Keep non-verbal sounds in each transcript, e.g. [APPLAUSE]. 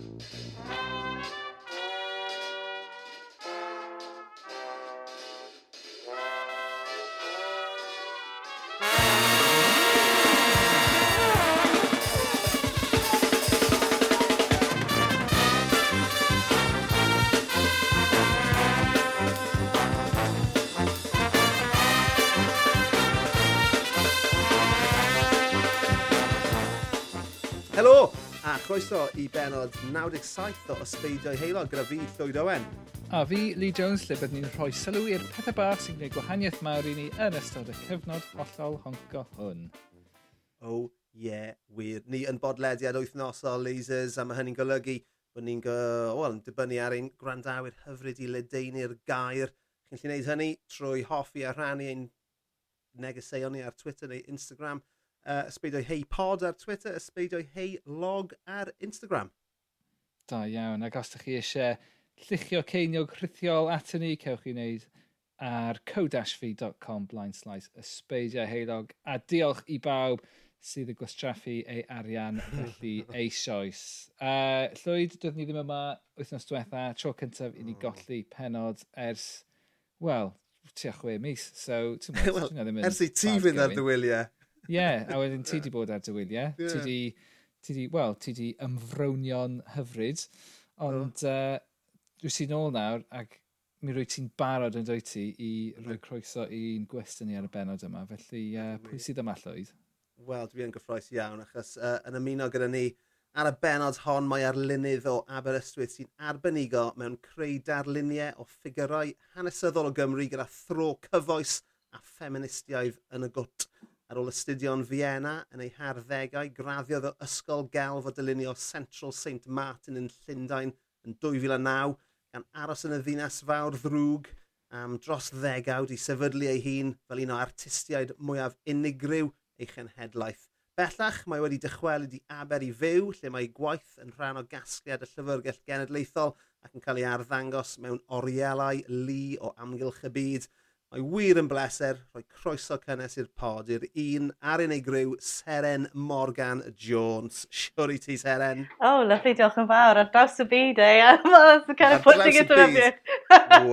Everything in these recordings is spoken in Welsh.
「からだ!」croeso i benod 97 o Ysbeidiau Heilog gyda fi, Llywyd Owen. A fi, Lee Jones, lle byddwn ni'n rhoi sylw i'r pethau bach sy'n gwneud gwahaniaeth mawr i ni yn ystod y cyfnod hollol honco hwn. Oh, yeah, wir. Ni yn bodlediad wythnosol, lasers, a mae hynny'n golygu bod ni'n go, wel, yn dibynnu ar ein gwrandawyr hyfryd i ledeinu'r gair. Chi'n gallu gwneud hynny trwy hoffi a rhannu ein negeseuon ni ar Twitter neu Instagram uh, ysbeidiau hei pod ar Twitter, ysbeidiau hei log ar Instagram. Da iawn, ac os ydych chi eisiau lluchio ceiniog rhithiol at ni, cewch chi wneud ar co-fi.com blind slice ysbeidiau heilog. A diolch i bawb sydd yn gwastraffu ei arian felly [LAUGHS] eisoes. Uh, Llwyd, doeddwn ni ddim yma wythnos diwetha, tro cyntaf i ni golli penod ers, wel, tua chwe mis. So, ti'n mwyn, well, ddim yn... Ers i ti fynd ar ddwyliau yeah, a wedyn ti di bod ar dy wyliau. Yeah. Ti di, ti di, wel, ti di ymfrownio'n hyfryd. Ond oh. uh, dwi si nôl nawr ac mi rwy ti'n barod yn dweud ti i roi croeso i'n gwestiwn ni ar y benod yma. Felly, uh, pwy sydd yma llwyd? Wel, dwi yn gyffroes iawn achos uh, yn ymuno gyda ni ar y benod hon mae arlunydd o Aberystwyth sy'n arbenigo mewn creu darluniau o ffigurau hanesyddol o Gymru gyda thro cyfoes a ffeministiaidd yn y gwt. Ar ôl astudio'n Fiena yn ei harddegau, graddiodd o Ysgol Gelf o Dylunio Central St Martin yn Llundain yn 2009 gan aros yn y ddinas fawr ddrwg am dros ddegawd i sefydlu ei hun fel un o artistiaid mwyaf unigryw ei chenhedlaeth. Bellach mae wedi dychwelyd i aber i fyw lle mae gwaith yn rhan o gasgliad y Llyfrgell Genedlaethol ac yn cael ei arddangos mewn orielau lu o amgylch y byd. Mae wir yn bleser rhoi croeso cynnes i'r pod i'r un ar unigryw Seren Morgan Jones. Siwr i ti, Seren? Oh, lovely, diolch yn fawr. Ar draws y byd, eh? [LAUGHS] That's kind of putting it to me.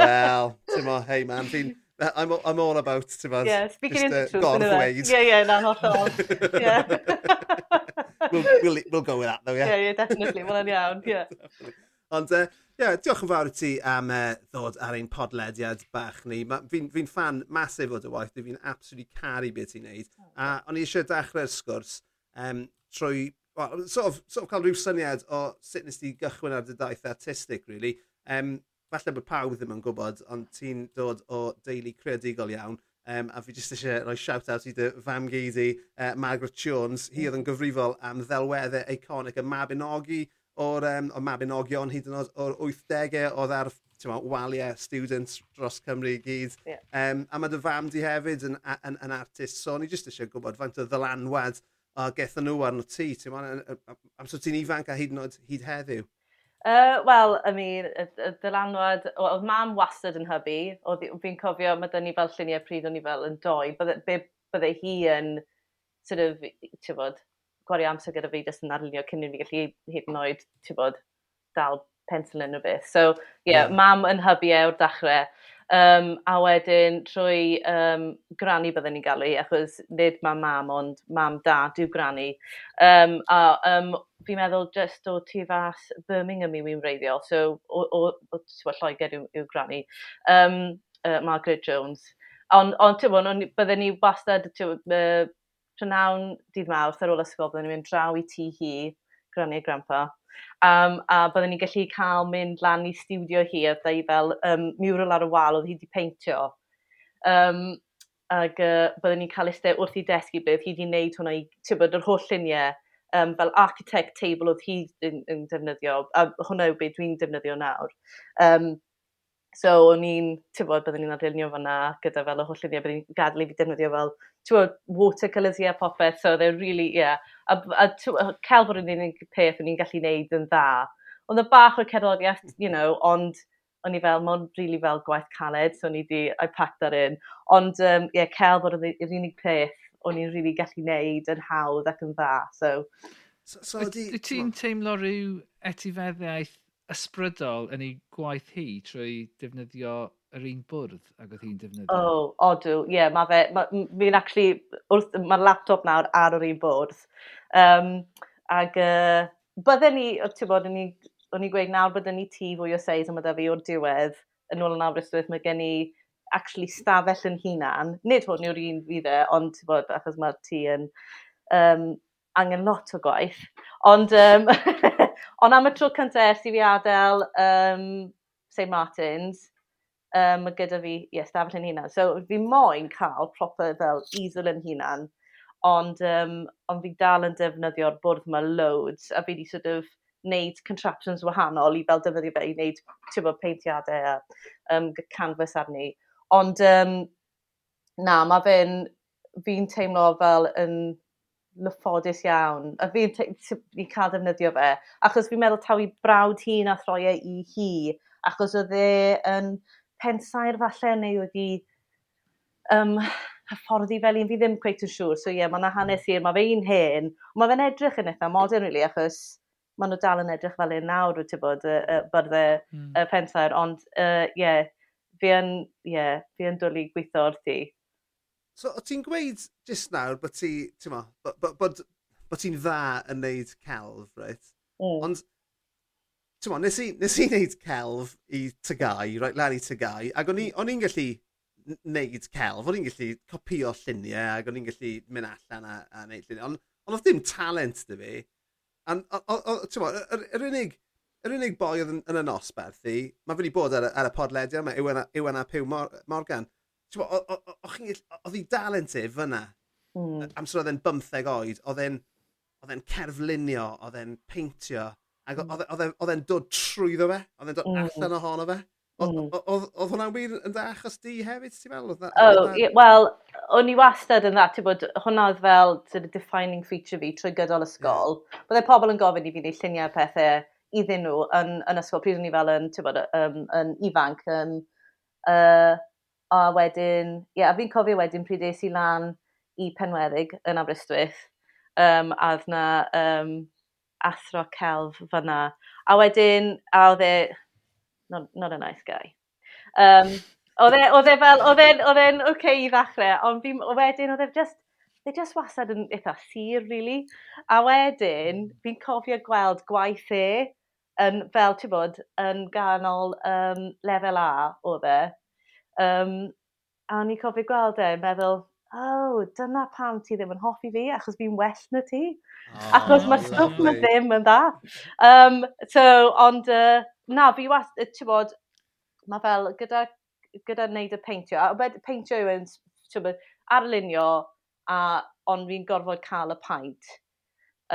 Wel, ti'n mo, hey man, fi'n... I'm, I'm all about, ti'n mo. Yeah, speaking just, uh, the truth. Yeah, yeah, na'n hollol. Yeah. [LAUGHS] we'll, we'll, we'll go with that, though, yeah? Yeah, yeah, definitely. Wel, yn iawn, yeah. [LAUGHS] Ond uh, yeah, diolch yn fawr i ti am uh, ddod ar ein podlediad bach ni. Fi'n fi, fan masif o dy waith, fi'n absolutely caru beth ti'n neud. A o'n i eisiau dechrau'r sgwrs um, trwy, well, sort of, sort of cael rhyw syniad o sut nes ti gychwyn ar dy daith artistic, really. Um, falle bod pawb ddim yn gwybod, ond ti'n dod o deulu creadigol iawn. Um, a fi jyst eisiau rhoi shout-out i dy famgu di, uh, Margaret Jones. Hi oedd yn gyfrifol am ddelweddau eiconic y Mabinogi, o'r, um, o'r mabinogion hyd yn oed o'r 80au oedd ar waliau students dros Cymru i gyd. Yeah. Um, a mae dy fam di hefyd yn, yn, yn artist, so ni jyst eisiau gwybod faint o ddylanwad a gethon nhw arno ti, Am amser ti'n ifanc a hyd yn oed hyd heddiw? Uh, Wel, I mean, y, y dylanwad, oedd mam wastad yn hybu, fi'n cofio, mae dyn ni fel lluniau pryd o'n i fel yn doi, bydde, bydde hi yn, sort of, ti'n bod, gwario amser gyda fi jyst yn arlunio cyn i fi gallu hyd yn oed, ti'n bod, dal pensil yn rhywbeth. So, ie, yeah, yeah. mam yn hybu e o'r dachrau. Um, a wedyn trwy um, granny byddwn ni'n galw i, achos nid mae mam, ond mam da, dyw granny. Um, a um, fi'n meddwl just o tu fas Birmingham i wy'n reiddiol, so o, o, o, o Lloegr yw, yw granny, Um, uh, Margaret Jones. Ond on, on, on, bydden ni wastad uh, prynawn dydd mawrth ar ôl ysgol, byddwn ni'n mynd draw i tŷ hi, grannu grandpa. Um, a byddwn ni'n gallu cael mynd lan i studio hi a ddau fel um, mural ar y wal oedd hi wedi peintio. Um, ac uh, byddwn ni'n cael eistedd wrth i desgu beth hi wedi wneud hwnna i tybod yr holl luniau um, fel architect table oedd hi yn, yn defnyddio, a hwnna yw beth dwi'n defnyddio nawr. Um, so, o'n i'n, ti'n bod, byddwn ni'n adilio fan'na gyda fel y holl luniau, byddwn ni'n gadw i fi defnyddio fel ti'n watercolours a popeth, so they're really, yeah. A, a, a cael bod yn unig peth o'n i'n gallu neud yn dda. Ond y bach o'r cerddoriaeth, you know, ond o'n i fel, mae'n rili really fel gwaith caled, so o'n i di, I packed that in. Ond, um, yeah, cael bod yr unig peth o'n i'n rili really gallu neud yn hawdd ac yn dda, so... so, so Wyt ti'n teimlo rhyw etifeddiaeth ysbrydol yn ei gwaith hi trwy defnyddio yr un bwrdd ac oedd hi'n defnyddio? O, Oh, odw, ie, yeah, mae fe, fi'n actually, wrth, mae'r laptop nawr ar yr un bwrdd. Um, ac uh, bydden ni, ti'n bod, o'n i'n gweud nawr bydden ni tŷ fwy o seis yma da fi o'r diwedd, yn ôl yn Aberystwyth, mae gen i actually stafell yn hunan. Nid hwn yw'r un fydd e, ond ti'n bod, achos mae'r tŷ yn um, angen lot o gwaith. Ond, um, [LAUGHS] ond am y tro cyntaf ers i fi adael um, St Martins, um, gyda fi i yeah, ystafell yn hunan. So fi moyn cael proper fel easel yn hunan, ond, um, ond fi dal yn defnyddio'r bwrdd yma loads, a fi wedi sort of wneud contraptions wahanol i fel defnyddio fe i wneud tyfo peintiadau a um, canvas arni. Ond um, na, mae fe'n, fi'n teimlo fel yn lyffodus iawn. A fi'n fi cael defnyddio fe. Achos fi'n meddwl taw i brawd hi na throi e i hi. Achos oedd e yn pensair falle, neu wedi um, hyfforddi fel un fi ddim cweith yn siŵr. So ie, yeah, mae yna hanes i'r, mae fe un hen. Mae fe'n edrych yn eitha modern, really, achos maen nhw dal yn edrych fel un nawr, wyt ti bod, y, y, byrddau mm. y pensair. Ond ie, uh, yeah, fi yn, yeah, fi yn dwlu gweithio wrth ti. So, o ti'n gweud jyst nawr bod ti, ti'n ma, bod, bod, bod ti'n dda yn neud celf, right? Mm. Ond Tymo, nes i, nes i wneud celf i tygau, right, lan i tygau, ac o'n i'n gallu wneud celf, o'n i'n gallu copio lluniau, ac o'n i'n gallu mynd allan a, a wneud lluniau, ond on oedd dim talent dy fi. Yr, unig, yr unig boi oedd yn, yn y nosberth i, mae fe wedi bod ar, ar y podlediau, mae Iwan, Iwan a Pew Morgan, oedd hi dalent e fyna, mm. amser oedd e'n bymtheg oed, oedd e'n cerflunio, oedd e'n peintio, Ac oedd hmm. e- e- e'n dod trwyddo fe, oedd e'n dod mm. allan ohono fe. Oedd hmm. hwnna'n wir yn dda achos di hefyd, ti'n meddwl? Oh, Wel, o'n i wastad yn dda, ti'n bod, hwnna oedd fel sort of defining feature fi trwy gydol ysgol. Yeah. Byddai pobl yn gofyn i fi wneud lluniau pethau iddyn nhw yn, yn ysgol, pryd o'n i fel yn, ti'n bod, um, yn ifanc. Um, uh, a wedyn, ie, yeah, a fi'n cofio wedyn pryd es i lan i Penweddig yn Aberystwyth. Um, a oedd na um, athro celf fyna. A wedyn, a oedd e, not, not a nice guy. Um, oedd e, oedd e fel, oedd e'n oce okay i ddechrau, ond fi, wedyn oedd e just, they just wastad yn eitha sir, really. A wedyn, fi'n cofio gweld gwaith e, yn, fel ti'n bod, yn ganol um, lefel A oedd e. Um, a ni'n cofio gweld e, meddwl, oh, dyna pam ti ddim yn hoffi fi, achos fi'n well na ti. Oh, achos mae'r stwff na ddim yn dda. Um, so, ond, uh, na, fi was, ti'n bod, mae fel, gyda, gyda wneud y peintio, a bed peintio yw yn, ti'n bod, arlunio, a, ond fi'n gorfod cael y paint,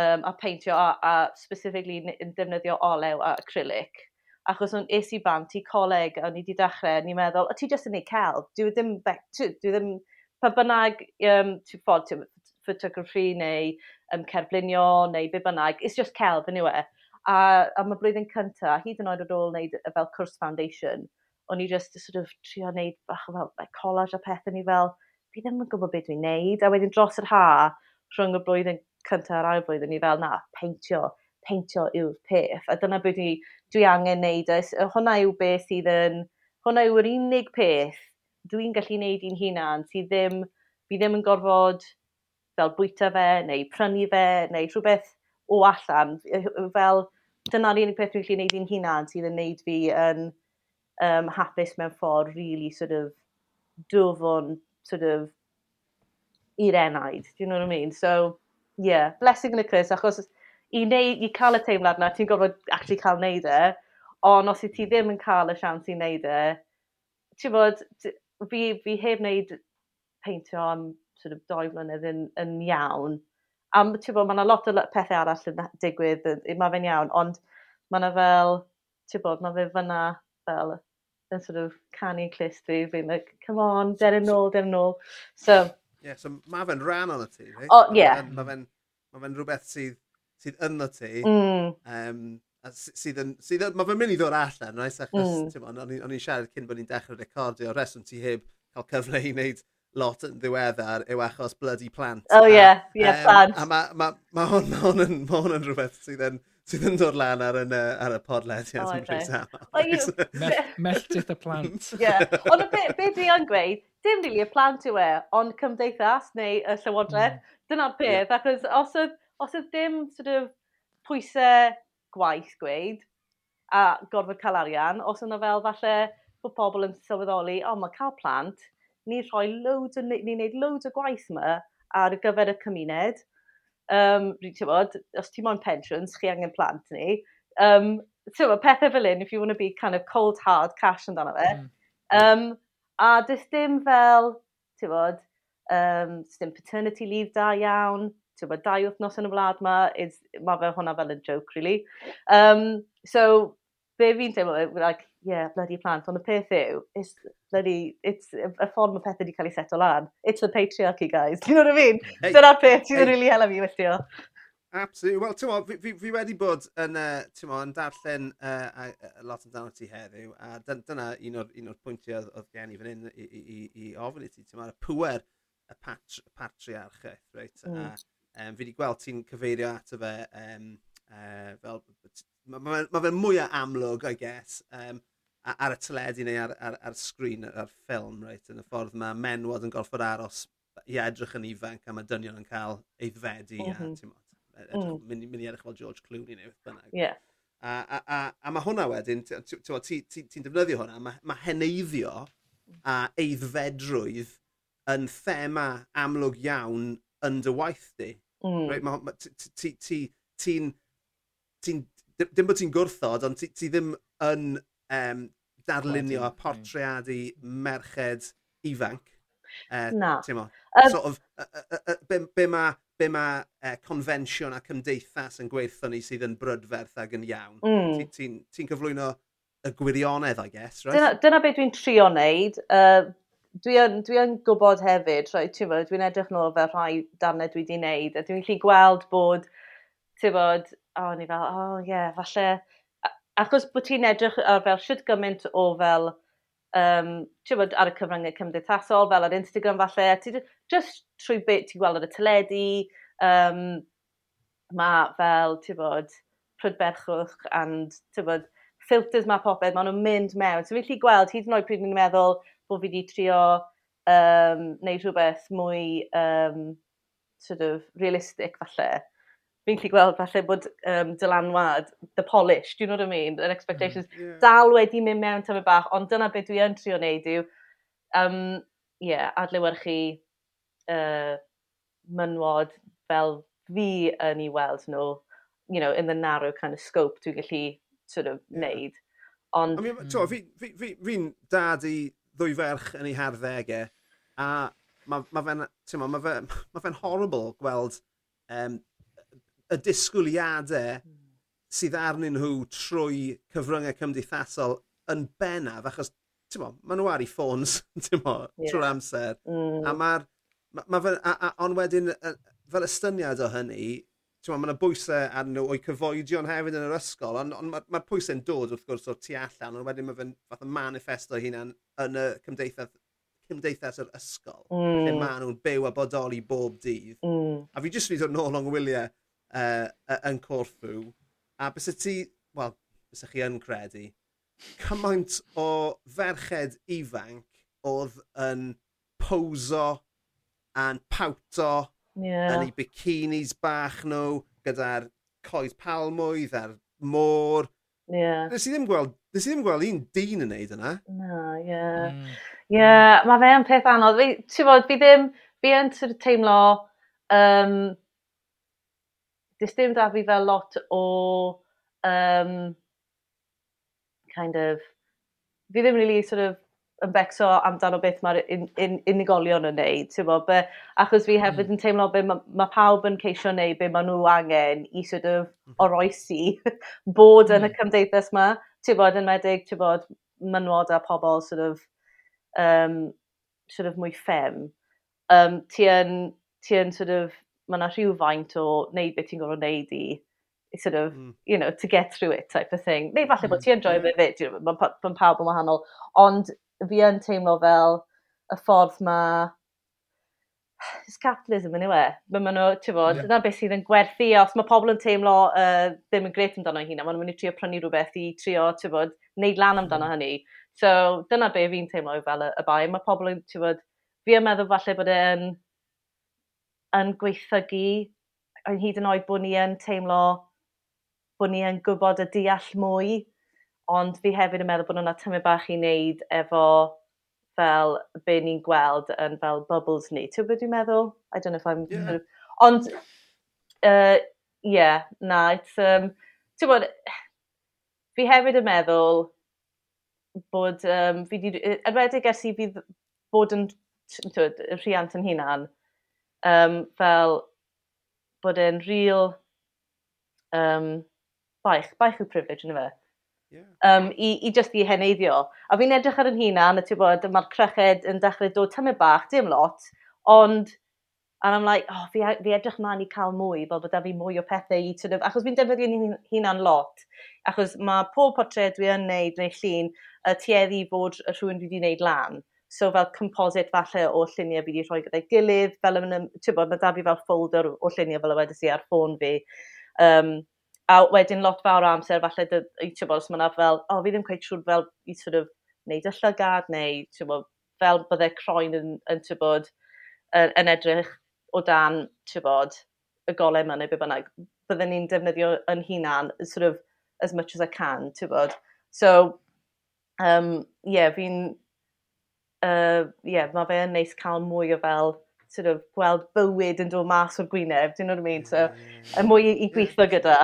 um, a peintio, a, a specifically yn defnyddio olew a acrylic achos o'n es i bant i coleg a o'n i wedi dechrau, a ni'n meddwl, o ti jyst yn ei celf, dwi e ddim, dwi e ddim pa bynnag um, ti'n ffordd, ti'n photography neu um, cerflunio neu be bynnag, it's just celf yn anyway. A, a mae blwyddyn cyntaf, hyd yn oed ar ôl wneud fel cwrs foundation, o'n i just sort of trio wneud bach o fel like, collage a pethau ni fel, fi ddim yn gwybod beth dwi'n wneud. A wedyn dros yr ha, rhwng y blwyddyn cyntaf a'r ail blwyddyn, ni fel, na, peintio, peintio yw'r peth. A dyna beth dwi, dwi angen wneud. A hwnna yw beth sydd yn, hwnna yw'r unig peth dwi'n gallu neud i'n hunan sydd ddim, fi ddim yn gorfod fel bwyta fe neu prynu fe neu rhywbeth o allan. Fel dyna'r unig peth dwi'n gallu neud i'n hunan sydd yn neud fi yn um, hapus mewn ffordd really sort of dwfwn sort of i'r enaid, do you know what I mean? So, yeah, blessing yn y Chris, achos i, neud, i cael y teimlad na, ti'n gorfod actually cael neud e, ond os i ti ddim yn cael y siawns i neud e, ti'n bod, fi, fi heb wneud peintio am sort of doi flynedd yn, yn iawn. A ti'n bod, mae yna lot o pethau arall yn digwydd, mae fe'n iawn, ond mae yna fel, ti'n bod, mae fe fyna fel yn sort of canu clist fi, fi'n like, come on, der yn ôl, der yn ôl. So, yeah, so mae fe'n rhan o'n y ti, right? Oh. Yeah. Mae fe'n ma fe rhywbeth sydd, sydd yn y ti. Mm. Um, sydd yn, sydd yn, mae fe'n mynd i ddod allan, rhaid, achos mm. ti'n o'n i'n siarad cyn bod ni'n dechrau recordio, reswm ti heb cael cyfle i wneud lot yn ddiweddar yw achos bloody plant. Oh yeah, yeah, um, plant. A mae ma, ma hwn, ma hwn, yn, ma hwn yn rhywbeth sydd yn, sydd yn dod lan ar, yn, ar y podlediad oh, yn rhywbeth aml. Melltith y plant. [LAUGHS] Ie. Ond be, be dwi yn gweud, dim rili y plant yw e, ond cymdeithas neu y llywodraeth, mm. dyna'r peth, yeah. achos os oedd, os oedd dim sort of, pwysau gwaith gweud a gorfod cael arian, os yna fel falle bod pobl yn sylweddoli, o mae cael plant, ni'n rhoi loads o, ni'n neud loads o gwaith yma ar gyfer y cymuned. Um, rwy'n tywod, os ti moyn pensions, chi angen plant ni. Um, so, pethau fel un, if you want to be kind of cold hard cash amdano fe. Mm. Um, a does dim fel, ti'n bod, um, does dim paternity leave da iawn, bod, dau wythnos yn y wlad ma, is, mae fe hwnna fel yn joke, really. Um, so, be fi'n teimlo, like, yeah, bloody plant, ond y peth yw, it's bloody, it's y ffordd mae pethau wedi cael ei seto lan. It's the patriarchy, guys, do [LAUGHS] you know what I mean? Hey, Dyna'r peth sydd yn really hela fi wylltio. Absolutely. Wel, ti'n fi, fi, fi wedi bod yn, uh, ti'n yn darllen uh, a, a lot amdano ti heddiw, a dyna, dyna un o'r, un o'r pwyntiau oedd, oedd gen i fan hyn i, i, i, i ofyn i ti, ti'n y pwer y patri, patriarchaeth, reit? Mm. A, Um, fi wedi gweld ti'n cyfeirio ato fe um, uh, fel... Mae ma, ma fe mwy amlwg, I guess, um, ar y teledu neu ar, ar, ar sgrin, ar ffilm, right, yn y ffordd mae menwod yn gorfod aros i edrych yn ifanc a mae dynion yn cael ei ddfedu mm-hmm. e-, mm -hmm. a ti'n mm. mynd, mynd i edrych fel George Clooney neu beth bynnag. Yeah. A, a, a, a mae hwnna wedyn, ti'n ti, ti, ti, ti defnyddio hwnna, mae ma heneiddio a eiddfedrwydd yn thema amlwg iawn yn dy waith di. Mm. Right? Ma, ma, ti, ti, ti'n... Ti dim bod ti'n gwrthod, ond ti, ti ddim yn um, darlunio a portreadu merched ifanc. Uh, Na. Teimlo. Um, sort of, uh, uh, uh, be, be mae be ma, e, uh, confensiwn a cymdeithas yn gweithio ni sydd yn brydferth ac yn iawn. Mm. Ti'n ti, ti cyflwyno y gwirionedd, I guess, right? Dyna, dyna beth dwi'n trio wneud. Uh, dwi yn, dwi yn gwybod hefyd, rhaid, ti'n bod, dwi'n edrych nôl fel rhai darnau dwi wedi wneud, a dwi'n gallu gweld bod, ti'n bod, o, oh, ni fel, o, oh, ie, yeah, falle, achos bod ti'n edrych ar fel siwt gymaint o fel, um, ti'n bod, ar y cyfryngau cymdeithasol, fel ar Instagram falle, ti, just trwy beth ti'n gweld ar y teledu, um, mae fel, ti'n bod, prydberchwch and, ti'n bod, filters mae popeth, maen nhw'n mynd mewn. So fi'n gallu gweld, hyd yn oed pryd ni'n meddwl, bod fi wedi trio um, wneud rhywbeth mwy um, sort of realistic falle, fi'n gallu gweld falle bod um, dylanwad, the polish, do you know what I mean, and expectations, mm, yeah. dal wedi mynd mewn tyfu bach, ond dyna beth dwi yn trio wneud yw, um, yeah, adlewyrchu uh, mynwod fel fi yn ei weld nhw, you know, in the narrow kind of scope dwi'n gallu sort of yeah. wneud. Ond... I mean, mm. fi'n fi, fi, fi dad i ddwy ferch yn ei harddegau, a mae ma fe'n ma fe, ma fe horrible gweld um, y disgwyliadau sydd arnyn nhw trwy cyfryngau cymdeithasol yn bennaf, achos mo, maen nhw ar ei ffôns [LAUGHS] mo, yeah. trwy'r amser. Mm. A mae'r... ma, ma fe, a, a, ond wedyn, fel ystyniad o hynny, mae yna bwysau ar nhw o'i cyfoedion hefyd yn yr ysgol, ond on, mae'r ma, pwysau'n dod wrth gwrs o'r tu allan, ond wedyn mae fe'n fath o manifesto hunan yn y cymdeithas, cymdeithas yr ysgol, mm. lle maen nhw'n byw a bodoli bob dydd. Mm. A fi jyst wedi dod nôl o'n wyliau uh, yn Corfu, a bys ti, wel, bys chi yn credu, cymaint o ferched ifanc oedd yn poso a'n pawto Yeah. Yn eu bikinis bach nhw, gyda'r coes palmwydd a'r môr. Yeah. Nes i ddim gweld, nes i ddim gweld un dyn yn neud yna. Na, ie. Yeah. Mm. yeah, mae fe yn peth anodd. Fi, ti fod, fi ddim, fi yn teimlo, um, dys dim da fi fel lot o, um, kind of, fi ddim really sort of yn becso amdano beth mae'r un, un, unigolion yn neud, ti'n bod, be, achos fi hefyd hmm. yn teimlo be mae ma pawb yn ceisio neud be maen nhw angen i sort of hmm. oroesi [LAUGHS] bod yn y hmm. cymdeithas yma, ti'n bod, yn medig, ti'n bod, mynwod a pobl sort of, um, sort of mwy ffem. Um, ti yn, ti yn sort of, mae yna rhywfaint o neud beth ti'n gorfod neud i sort of, mm. you know, to get through it type of thing. Neu falle mm. bod ti'n joio fe fyd, you know, mae'n pawb yn wahanol. Ond fi yn teimlo fel y ffordd mae It's capitalism yn anyway. Mae maen nhw, ti'n fod, yeah. dyna beth sydd yn gwerthu, os mae pobl yn teimlo uh, ddim yn gret amdano hunan, maen nhw'n mynd i trio prynu rhywbeth i trio, ti'n fod, neud lan amdano mm. hynny. So, dyna be fi'n teimlo yw fel y, y bai. Mae pobl yn, ti'n fod, fi yn meddwl falle bod e'n yn gweithygu, yn hyd yn oed bod ni yn teimlo bod ni yn gwybod y deall mwy Ond fi hefyd yn meddwl bod hwnna tymau bach i wneud efo fel be ni'n gweld yn fel bubbles ni. Ti'n beth dwi'n meddwl? I don't know if I'm... Yeah. Sort of... Ond, uh, yeah, na, it's... Um, ti'n bod, fi hefyd yn meddwl bod um, fi wedi... Enwedig ers i fi bod yn rhiant yn hunan, um, fel bod e'n real um, baich, baich yw privilege yn y fe. Yeah. Um, i, i just i heneiddio. A fi'n edrych ar yn hunan, a ti'n bod, mae'r crychyd yn dechrau dod tymau bach, dim lot, ond And I'm like, oh, fi, fi edrych mlaen i cael mwy, fel bod da fi mwy o pethau i sort of, achos fi'n defnyddio'n hunan lot, achos mae pob portred dwi yn neud neu llun y tueddu i fod y rhywun dwi wedi wneud lan. So fel composite falle o lluniau fi wedi rhoi gyda'i gilydd, fel yn, ti'n bod, mae da fi fel folder o lluniau fel y wedys i ar ffôn fi. Um, A wedyn lot fawr o amser falle dy, i ti'n bod, os mae fel, o, oh, fi ddim cweith siŵr fel i sort of neud y llygad neu ti'n bod, fel byddai croen yn, yn ti'n bod, yn, yn edrych o dan ti'n bod, y golau yma neu be bynnag. Byddwn ni'n defnyddio yn hunan sort of as much as I can, ti'n bod. So, um, yeah, fi'n, uh, yeah, mae fe yn neis cael mwy o fel sort of gweld bywyd yn dod mas o'r Gwyneb, do you know what I mean? So, y mwy i gweithio gyda.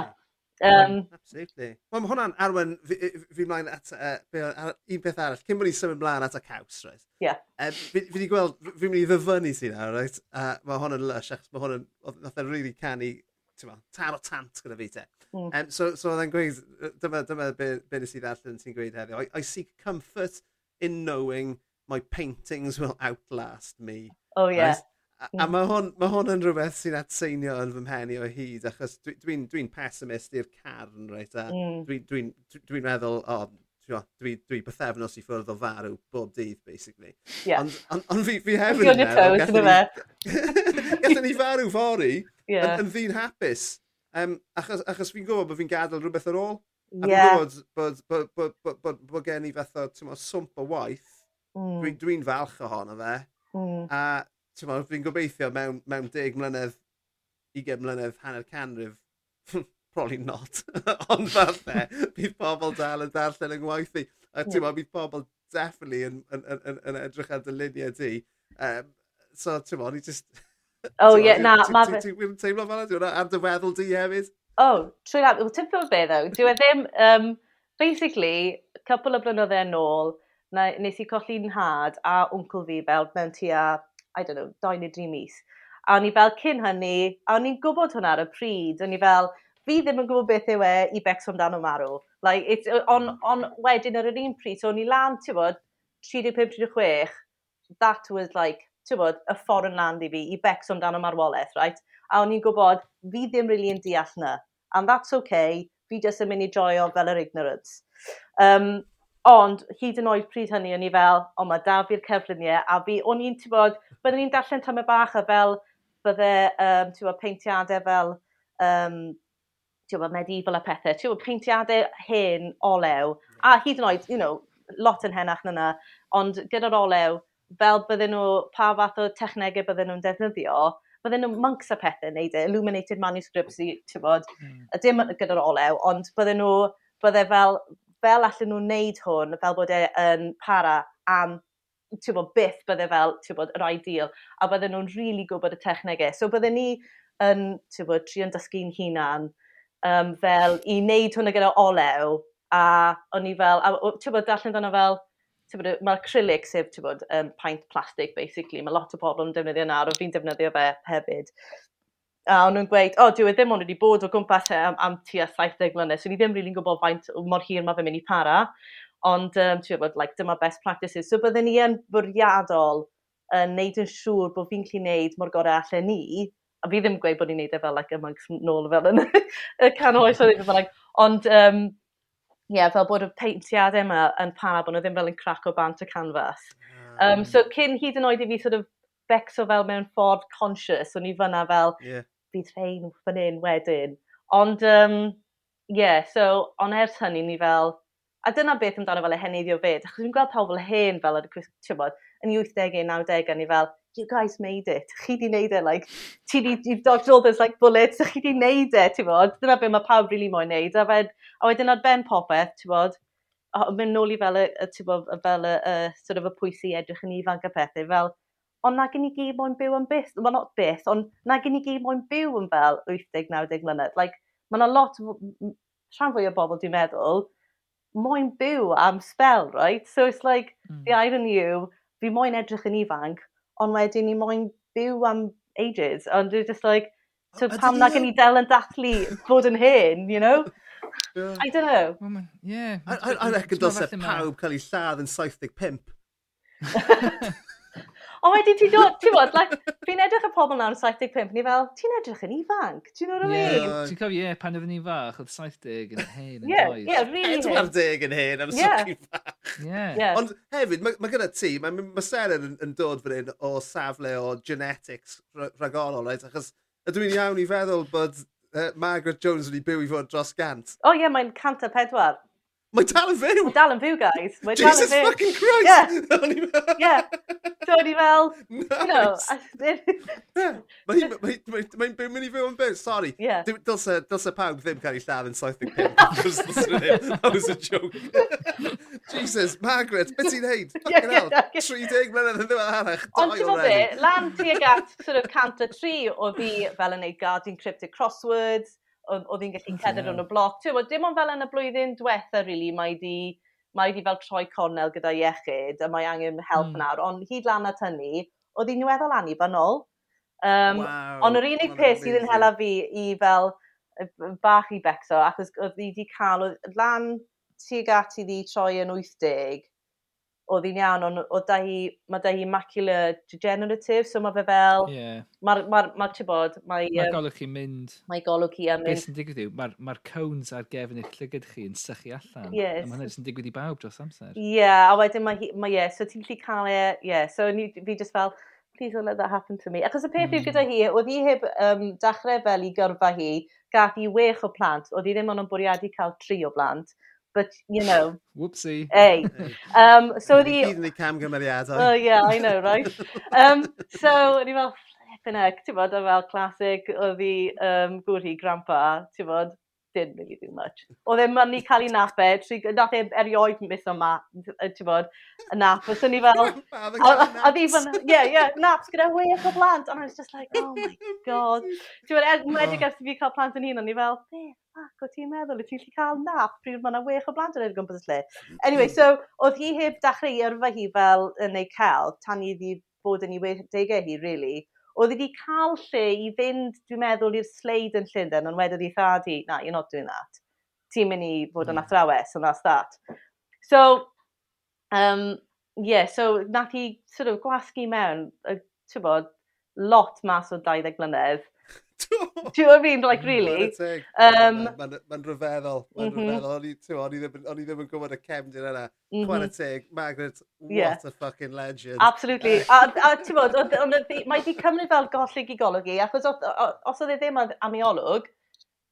Um, Absolutely. Wel, mae hwnna'n arwen fi, fi mlaen at uh, be, un peth arall. Cyn bod ni'n symud mlaen at y caws, right? Ie. Um, fi wedi gweld, fi mynd i ddyfynu sy'n nawr, right? Uh, mae hwnna'n lush, achos mae hwnna'n, nath e'n really canu, ti'n ma, tar o tant gyda fi te. Mm. Um, so, so oedd e'n gweud, dyma, dyma be, be nes i ddarllen ti'n gweud heddiw. I, I seek comfort in knowing my paintings will outlast me. Oh, yeah. Right? A, a mae hwn, ma hwn yn rhywbeth sy'n atseinio yn fy mheni o hyd, achos dwi'n dwi, dwi, dwi pessimist i'r carn, reit? Dwi'n dwi, dwi, dwi meddwl, o, oh, dwi, dwi bythefnos i ffwrdd o farw bob dydd, basically. Yeah. Ond on, on, fi, fi hefyd yn meddwl, gallwn [LAUGHS] ni farw fori yeah. yn, yn ddyn hapus. Um, achos, achos fi'n gwybod bod fi'n gadael rhywbeth ar ôl. A fi'n bod, bod, bod, bod, bod, bod gen i fath fatha swmp o waith. Mm. Dwi'n dwi falch ohono fe. Mm. A fi'n gobeithio mewn, mewn deg mlynedd, 20 mlynedd, hanner canrif, [LAUGHS] probably not, [LAUGHS] ond falle, bydd pobl dal yn darllen yng ngwaith i. A ti'n bydd pobl definitely yn, yn, yn, yn, edrych ar dy luniau di. Um, so, ti'n bod, ni just... [LAUGHS] Oh, ie, na, ma fe... Ti'n teimlo fel yna? Ar dy weddol di hefyd? Oh, trwy lawn. well, ti'n bod be, ddo? Dwi e ddim... Um, basically, couple o blynyddoedd yn ôl, nes i colli'n nhad a wncl fi fel mewn tua I don't know, doi neu dri mis. A o'n i fel cyn hynny, a o'n i'n gwybod hwnna ar y pryd, o'n i fel, fi ddim yn gwybod beth yw e i becso amdano marw. Like, it's, on, hmm. on wedyn ar yr un pryd, so o'n i lan, ti'n bod, 35-36, that was like, ti'n bod, y foreign land i fi, i becso amdano marwolaeth, right? A o'n i'n gwybod, fi ddim really yn deall na. And that's okay, fi jyst yn mynd i joio fel yr ignorance. Um, Ond hyd yn oed pryd hynny, o'n i fel, o mae da fi'r cerfluniau, a fi, o'n i'n, ti'n bod, byddwn i'n darllen tymau bach a fel, bydde, um, ti'n bod, peintiadau fel, um, ti'n bod, medieval a pethau, ti'n bod, peintiadau hen olew, a hyd yn oed, you know, lot yn henach na yna, ond gyda'r olew, fel bydden nhw, pa fath o technegau bydden nhw'n defnyddio, bydden nhw monks a pethau yn neud e, illuminated manuscripts i, ti'n bod, mm. dim gyda'r olew, ond bydden nhw, bydde fel, fel allan nhw'n wneud hwn, fel bod e yn para am bod, byth bydde fel bod, yr ideal, a bydden nhw'n rili really gwybod y technegau. So bydden ni yn bod, tri yn dysgu'n hunan um, fel i wneud hwnna gyda olew, a o'n i fel, a bod, darllen dyna fel, mae'r acrylic sef bod, um, paint plastic, basically. Mae lot o bobl yn defnyddio nawr, o fi'n defnyddio fe hefyd a o'n nhw'n gweud, o, oh, dyw e ddim ond wedi bod o gwmpas e am, am tua 70 mlynedd, so ni ddim rili'n gwybod faint mor hir mae fe'n mynd i para, ond um, ti'n gwybod, like, dyma best practices. So bydden ni yn fwriadol yn uh, neud yn siŵr bod fi'n clu neud mor gorau allan ni, a fi ddim yn gweud bod ni'n neud e fel like, amongst nôl fel yn y can oes o'n fel like, ond um, yeah, fel bod y peintiadau yma yn para bod nhw ddim fel yn crac o bant y canfas. Um, so cyn hyd yn oed i fi sort of becso fel mewn ffordd conscious, o'n i fyna fel, yeah bydd rhain fan hyn wedyn. Ond, um, yeah, so, on ers hynny ni fel, a dyna beth amdano fel y heniddio fyd, achos dwi'n gweld pawb fel hen fel ar y Chris, bod, yn 80au, 90au, ni fel, you guys made it, chi di neud e, like, ti di, you've dodged all those, like, bullets, chi di neud e, ti'n bod, dyna beth mae pawb really moyn neud, a, fed, a wedyn ar ben popeth, ti'n bod, mynd nôl i fel y, y, bod, fel y, y, sort of y pwysi edrych yn ifanc a pethau, fel, ond na gen i gyd moyn byw yn byth, well not byth, ond na gen i gyd moyn byw yn fel 80-90 mlynedd. Like, mae yna lot, rhan fwy o bobl dwi'n meddwl, moyn byw am spell, right? So it's like, mm. the irony yw, fi moyn edrych yn ifanc, ond wedyn ni moyn byw am ages, ond dwi'n just like, so pam na gen i del yn dathlu bod yn hyn, you know? [LAUGHS] Yeah. I don't know. Woman, yeah. I, I, I reckon dylse pawb cael ei lladd yn 75. [LAUGHS] O wedyn ti'n dod, ti'n bod, like, fi'n edrych y pobl nawr yn 75, ni fel, ti'n edrych yn ifanc, ti'n o'r yeah. mean? Ti'n cofio, ie, pan oedden ni'n fach, oedd 70 yn hen yn does. Ie, really. 40 yn hen, am sy'n fach. Ie. Ond hefyd, mae ma gyda ti, mae ma Seren yn, yn dod fan hyn o safle o genetics rhagolol, right? Achos ydw i'n iawn i feddwl bod uh, Margaret Jones wedi byw i fod dros gant. O oh, ie, yeah, mae'n cant a pedwar. Mae dal yn fyw! Mae dal yn fyw, guys. Mae dal yn fyw. Jesus fucking Christ! Yeah. [LAUGHS] yeah. So ni fel, nice. you know... Mae'n mae, mynd i fyw yn byw, sorry. Yeah. Dylse, pawb ddim cael ei lladd yn 75. [LAUGHS] That was a joke. [LAUGHS] Jesus, Margaret, beth ti'n neud? Fucking hell, 30 mlynedd yn ddiwedd arach. Ond ti'n bod be, lan ti ag at sort of cant o tri o fi fel yn neud Guardian Cryptic Crosswords, oedd hi'n gallu cedr yn y bloc. Tewa, dim ond fel yn y blwyddyn diwetha, really, mae di, mae di fel troi cornel gyda iechyd, a mae angen help mm. nawr, ond hyd lan at hynny, oedd hi'n weddol anu. Um, wow, ond yr unig peth sydd yn hela fi i fel bach i becso, achos oedd hi wedi cael, lan tuag at i ddi troi yn 80, oedd hi'n iawn, ond oedd da hi, mae da hi macular degenerative, so mae fe fel, yeah. mae'r, ma, ma, ti'n bod, mae... Mae golwg chi'n mynd. Mae golwg chi yn mynd. Beth sy'n digwydd yw, mae'r ma cones ar gefn eich llygyd chi yn sychu allan. Yes. A mae'n sy'n digwydd i bawb dros amser. Ie, yeah, a wedyn mae, ma, yeah, so ti'n gallu cael e, yeah, so ni, fi just fel, please don't let that happen to me. Achos y peth mm. yw gyda mm. hi, oedd hi heb um, dachrau fel i gyrfa hi, gath i wech o plant, oedd hi ddim ond yn bwriadu cael tri o blant but you know. Whoopsie. Hey. um, so the... Gyd yn ei cam gymeriadau. Oh yeah, I know, right? [LAUGHS] um, so, ni fel, flippin' heck, ti'n bod, fel classic, oedd i um, gwrhi grandpa, ti'n bod, didn't really do much. Oedd e'n mynd i cael ei napau, tri, nath e erioed mis yma, ti'n bod, y nap. Os ni fel... A ddi fan, ie, ie, naps gyda wech o blant. And I was just like, oh my god. Ti'n bod, er, mwedig ers fi cael plant yn hun, o'n i fel, be, ac o ti'n meddwl, wyt ti'n gallu cael nap pryd mae yna wech o blant yn edrych gwmpas y lle. Anyway, so, oedd hi heb dechrau yrfa hi fel yn ei cael, tan i ddi bod yn ei wedegau hi, really oedd wedi cael lle i fynd, dwi'n meddwl, i'r sleid yn Llundain, ond wedyn i thad na, you're not doing that. Ti'n mynd i fod yn athrawes, and that's that. So, um, yeah, so nath i sort of gwasgu mewn, uh, ti'n bod, lot mas o 20 mlynedd, Do you know what I mean? Like, really? Um, Mae'n ma rhyfeddol. Mae'n mm -hmm. rhyfeddwl. O'n i ddim yn gwybod y cefndir yna. Mm -hmm. Chwer teg, Margaret, what yeah. a fucking legend. Absolutely. [LAUGHS] a, a ti'n bod, mae di cymryd fel gollig i golygu, achos os oedd e ddim amiolwg,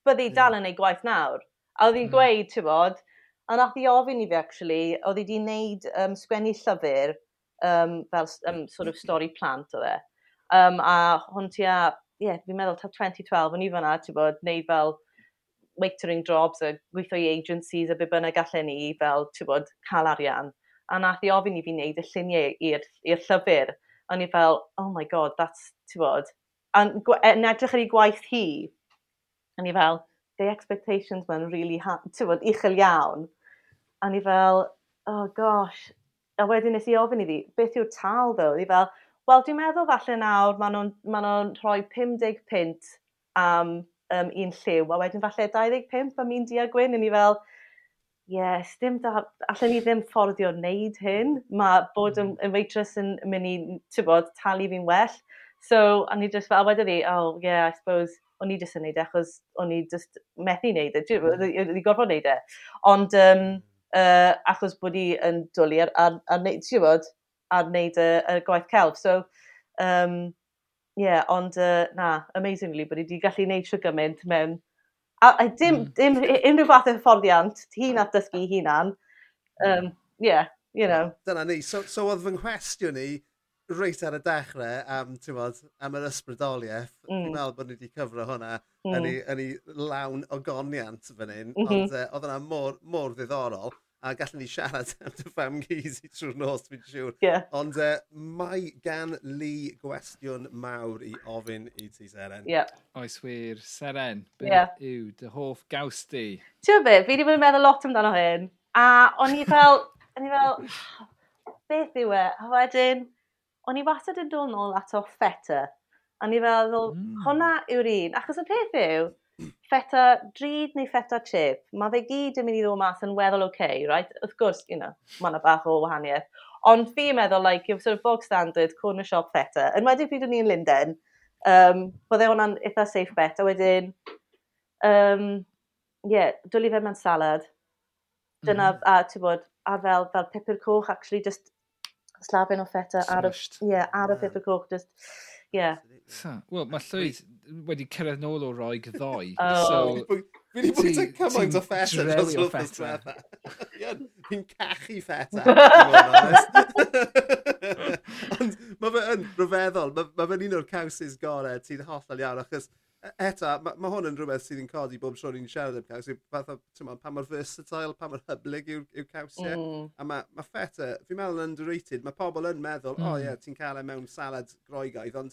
byddi dal mm. yn ei gwaith nawr. A oedd hi'n mm. gweud, ti'n bod, a nath i ofyn i fi, actually, oedd hi wedi wneud um, sgwennu llyfr um, fel um, sort of stori plant o fe. Um, a hwn ti a ie, fi'n meddwl, 2012, o'n i fan'na, ti'n bod, neud fel waitering jobs a gweithio i agencies a be bynnag gallen ni fel, ti'n bod, cael arian. A nath i ofyn i fi wneud y lluniau i'r llyfr. O'n i fel, oh my god, that's, ti'n bod. A e, yn edrych ar ei gwaith hi, o'n i fel, the expectations ma'n really, ti'n bod, uchel iawn. A o'n i fel, oh gosh. A wedyn nes i ofyn iddi, beth yw'r tal, ddo? O'n i fel, Wel, dwi'n meddwl falle nawr maen nhw'n ma nhw rhoi 50 pint am um, un lliw, a wedyn falle 25 am un dia gwyn, ni fel, yes, dim da, allan ni ddim fforddio wneud hyn, mae bod yn, mm. yn waitress yn mynd i, ti'n bod, talu fi'n well. So, a ni just fel, wedyn ni, oh, yeah, I suppose, o'n i just yn neud e, achos o'n i just methu neud e, mm. o'n i gorfod neud e. Ond, um, uh, achos bod i yn dwlu ar, ar, ar neud, ti'n bod, ar wneud y, y gwaith celf. So, um, yeah, ond uh, na, amazingly, bod i wedi gallu gwneud siw gymaint mewn. A, a dim, mm. dim unrhyw fath o hyfforddiant, hi'n at dysgu hunan. Um, yeah, you know. Dyna ni. So, so oedd fy nghwestiwn ni reit ar y dechrau am, bod, am yr ysbrydoliaeth. Mm. Fi'n meddwl bod ni wedi cyfro hwnna mm. yn, ei, yn ei lawn ogoniant fan hyn, mm -hmm. ond uh, oedd yna mor, mor ddiddorol a gallwn ni siarad [LAUGHS] am dy fam gys i trwy'r nos, fi'n siŵr. Yeah. Ond uh, mae gan Lee gwestiwn mawr i ofyn i ti, Seren. Yeah. Oes wir, Seren, beth yeah. yw dy hoff gaws di? Ti'n be, fi wedi bod yn meddwl lot amdano hyn, a o'n i fel, o'n i fel, beth yw e? A wedyn, o'n i wastad yn dod nôl at o A O'n i fel, mm. hwnna yw'r un. Achos y peth yw, feta drud neu feta chip, mae fe gyd yn mynd i ddod mas yn weddol oce, okay, right? Wrth gwrs, you know, mae yna bach o wahaniaeth. Ond fi'n meddwl, like, you're sort of bog standard, corner shop feta. Yn wedi pryd o'n i yn Linden, um, bydde hwnna'n eitha safe bet. A wedyn, um, yeah, dwlu fe mewn salad. Dyna, mm. a ti'n bod, a fel, fel pepper coch, actually, just slafen o feta, ar y, yeah, ar y pepper coch, just, yeah. So, Wel, mae llwyd, wedi cyrraedd nôl o roi ddoi. [LAUGHS] oh. So, Fi wedi bod yn cymaint o ffeta dros wythnos diwetha. [LAUGHS] Fi'n cachu ffeta. [LAUGHS] Ond mae fe yn rhyfeddol. Mae ma fe'n un o'r cawsys gorau ti'n hollol iawn. Achos e, eto, mae ma hwn yn rhywbeth sydd yn codi bob tro ni'n siarad am caws. Fath o, ti'n pa mor versatile, pa mor hyblyg yw, yw cawsiau. Mm. A mae ma ffeta, fi'n meddwl yn underrated. Mae pobl yn meddwl, mm. o oh, ie, yeah, ti'n cael e mewn salad groegaidd. Ond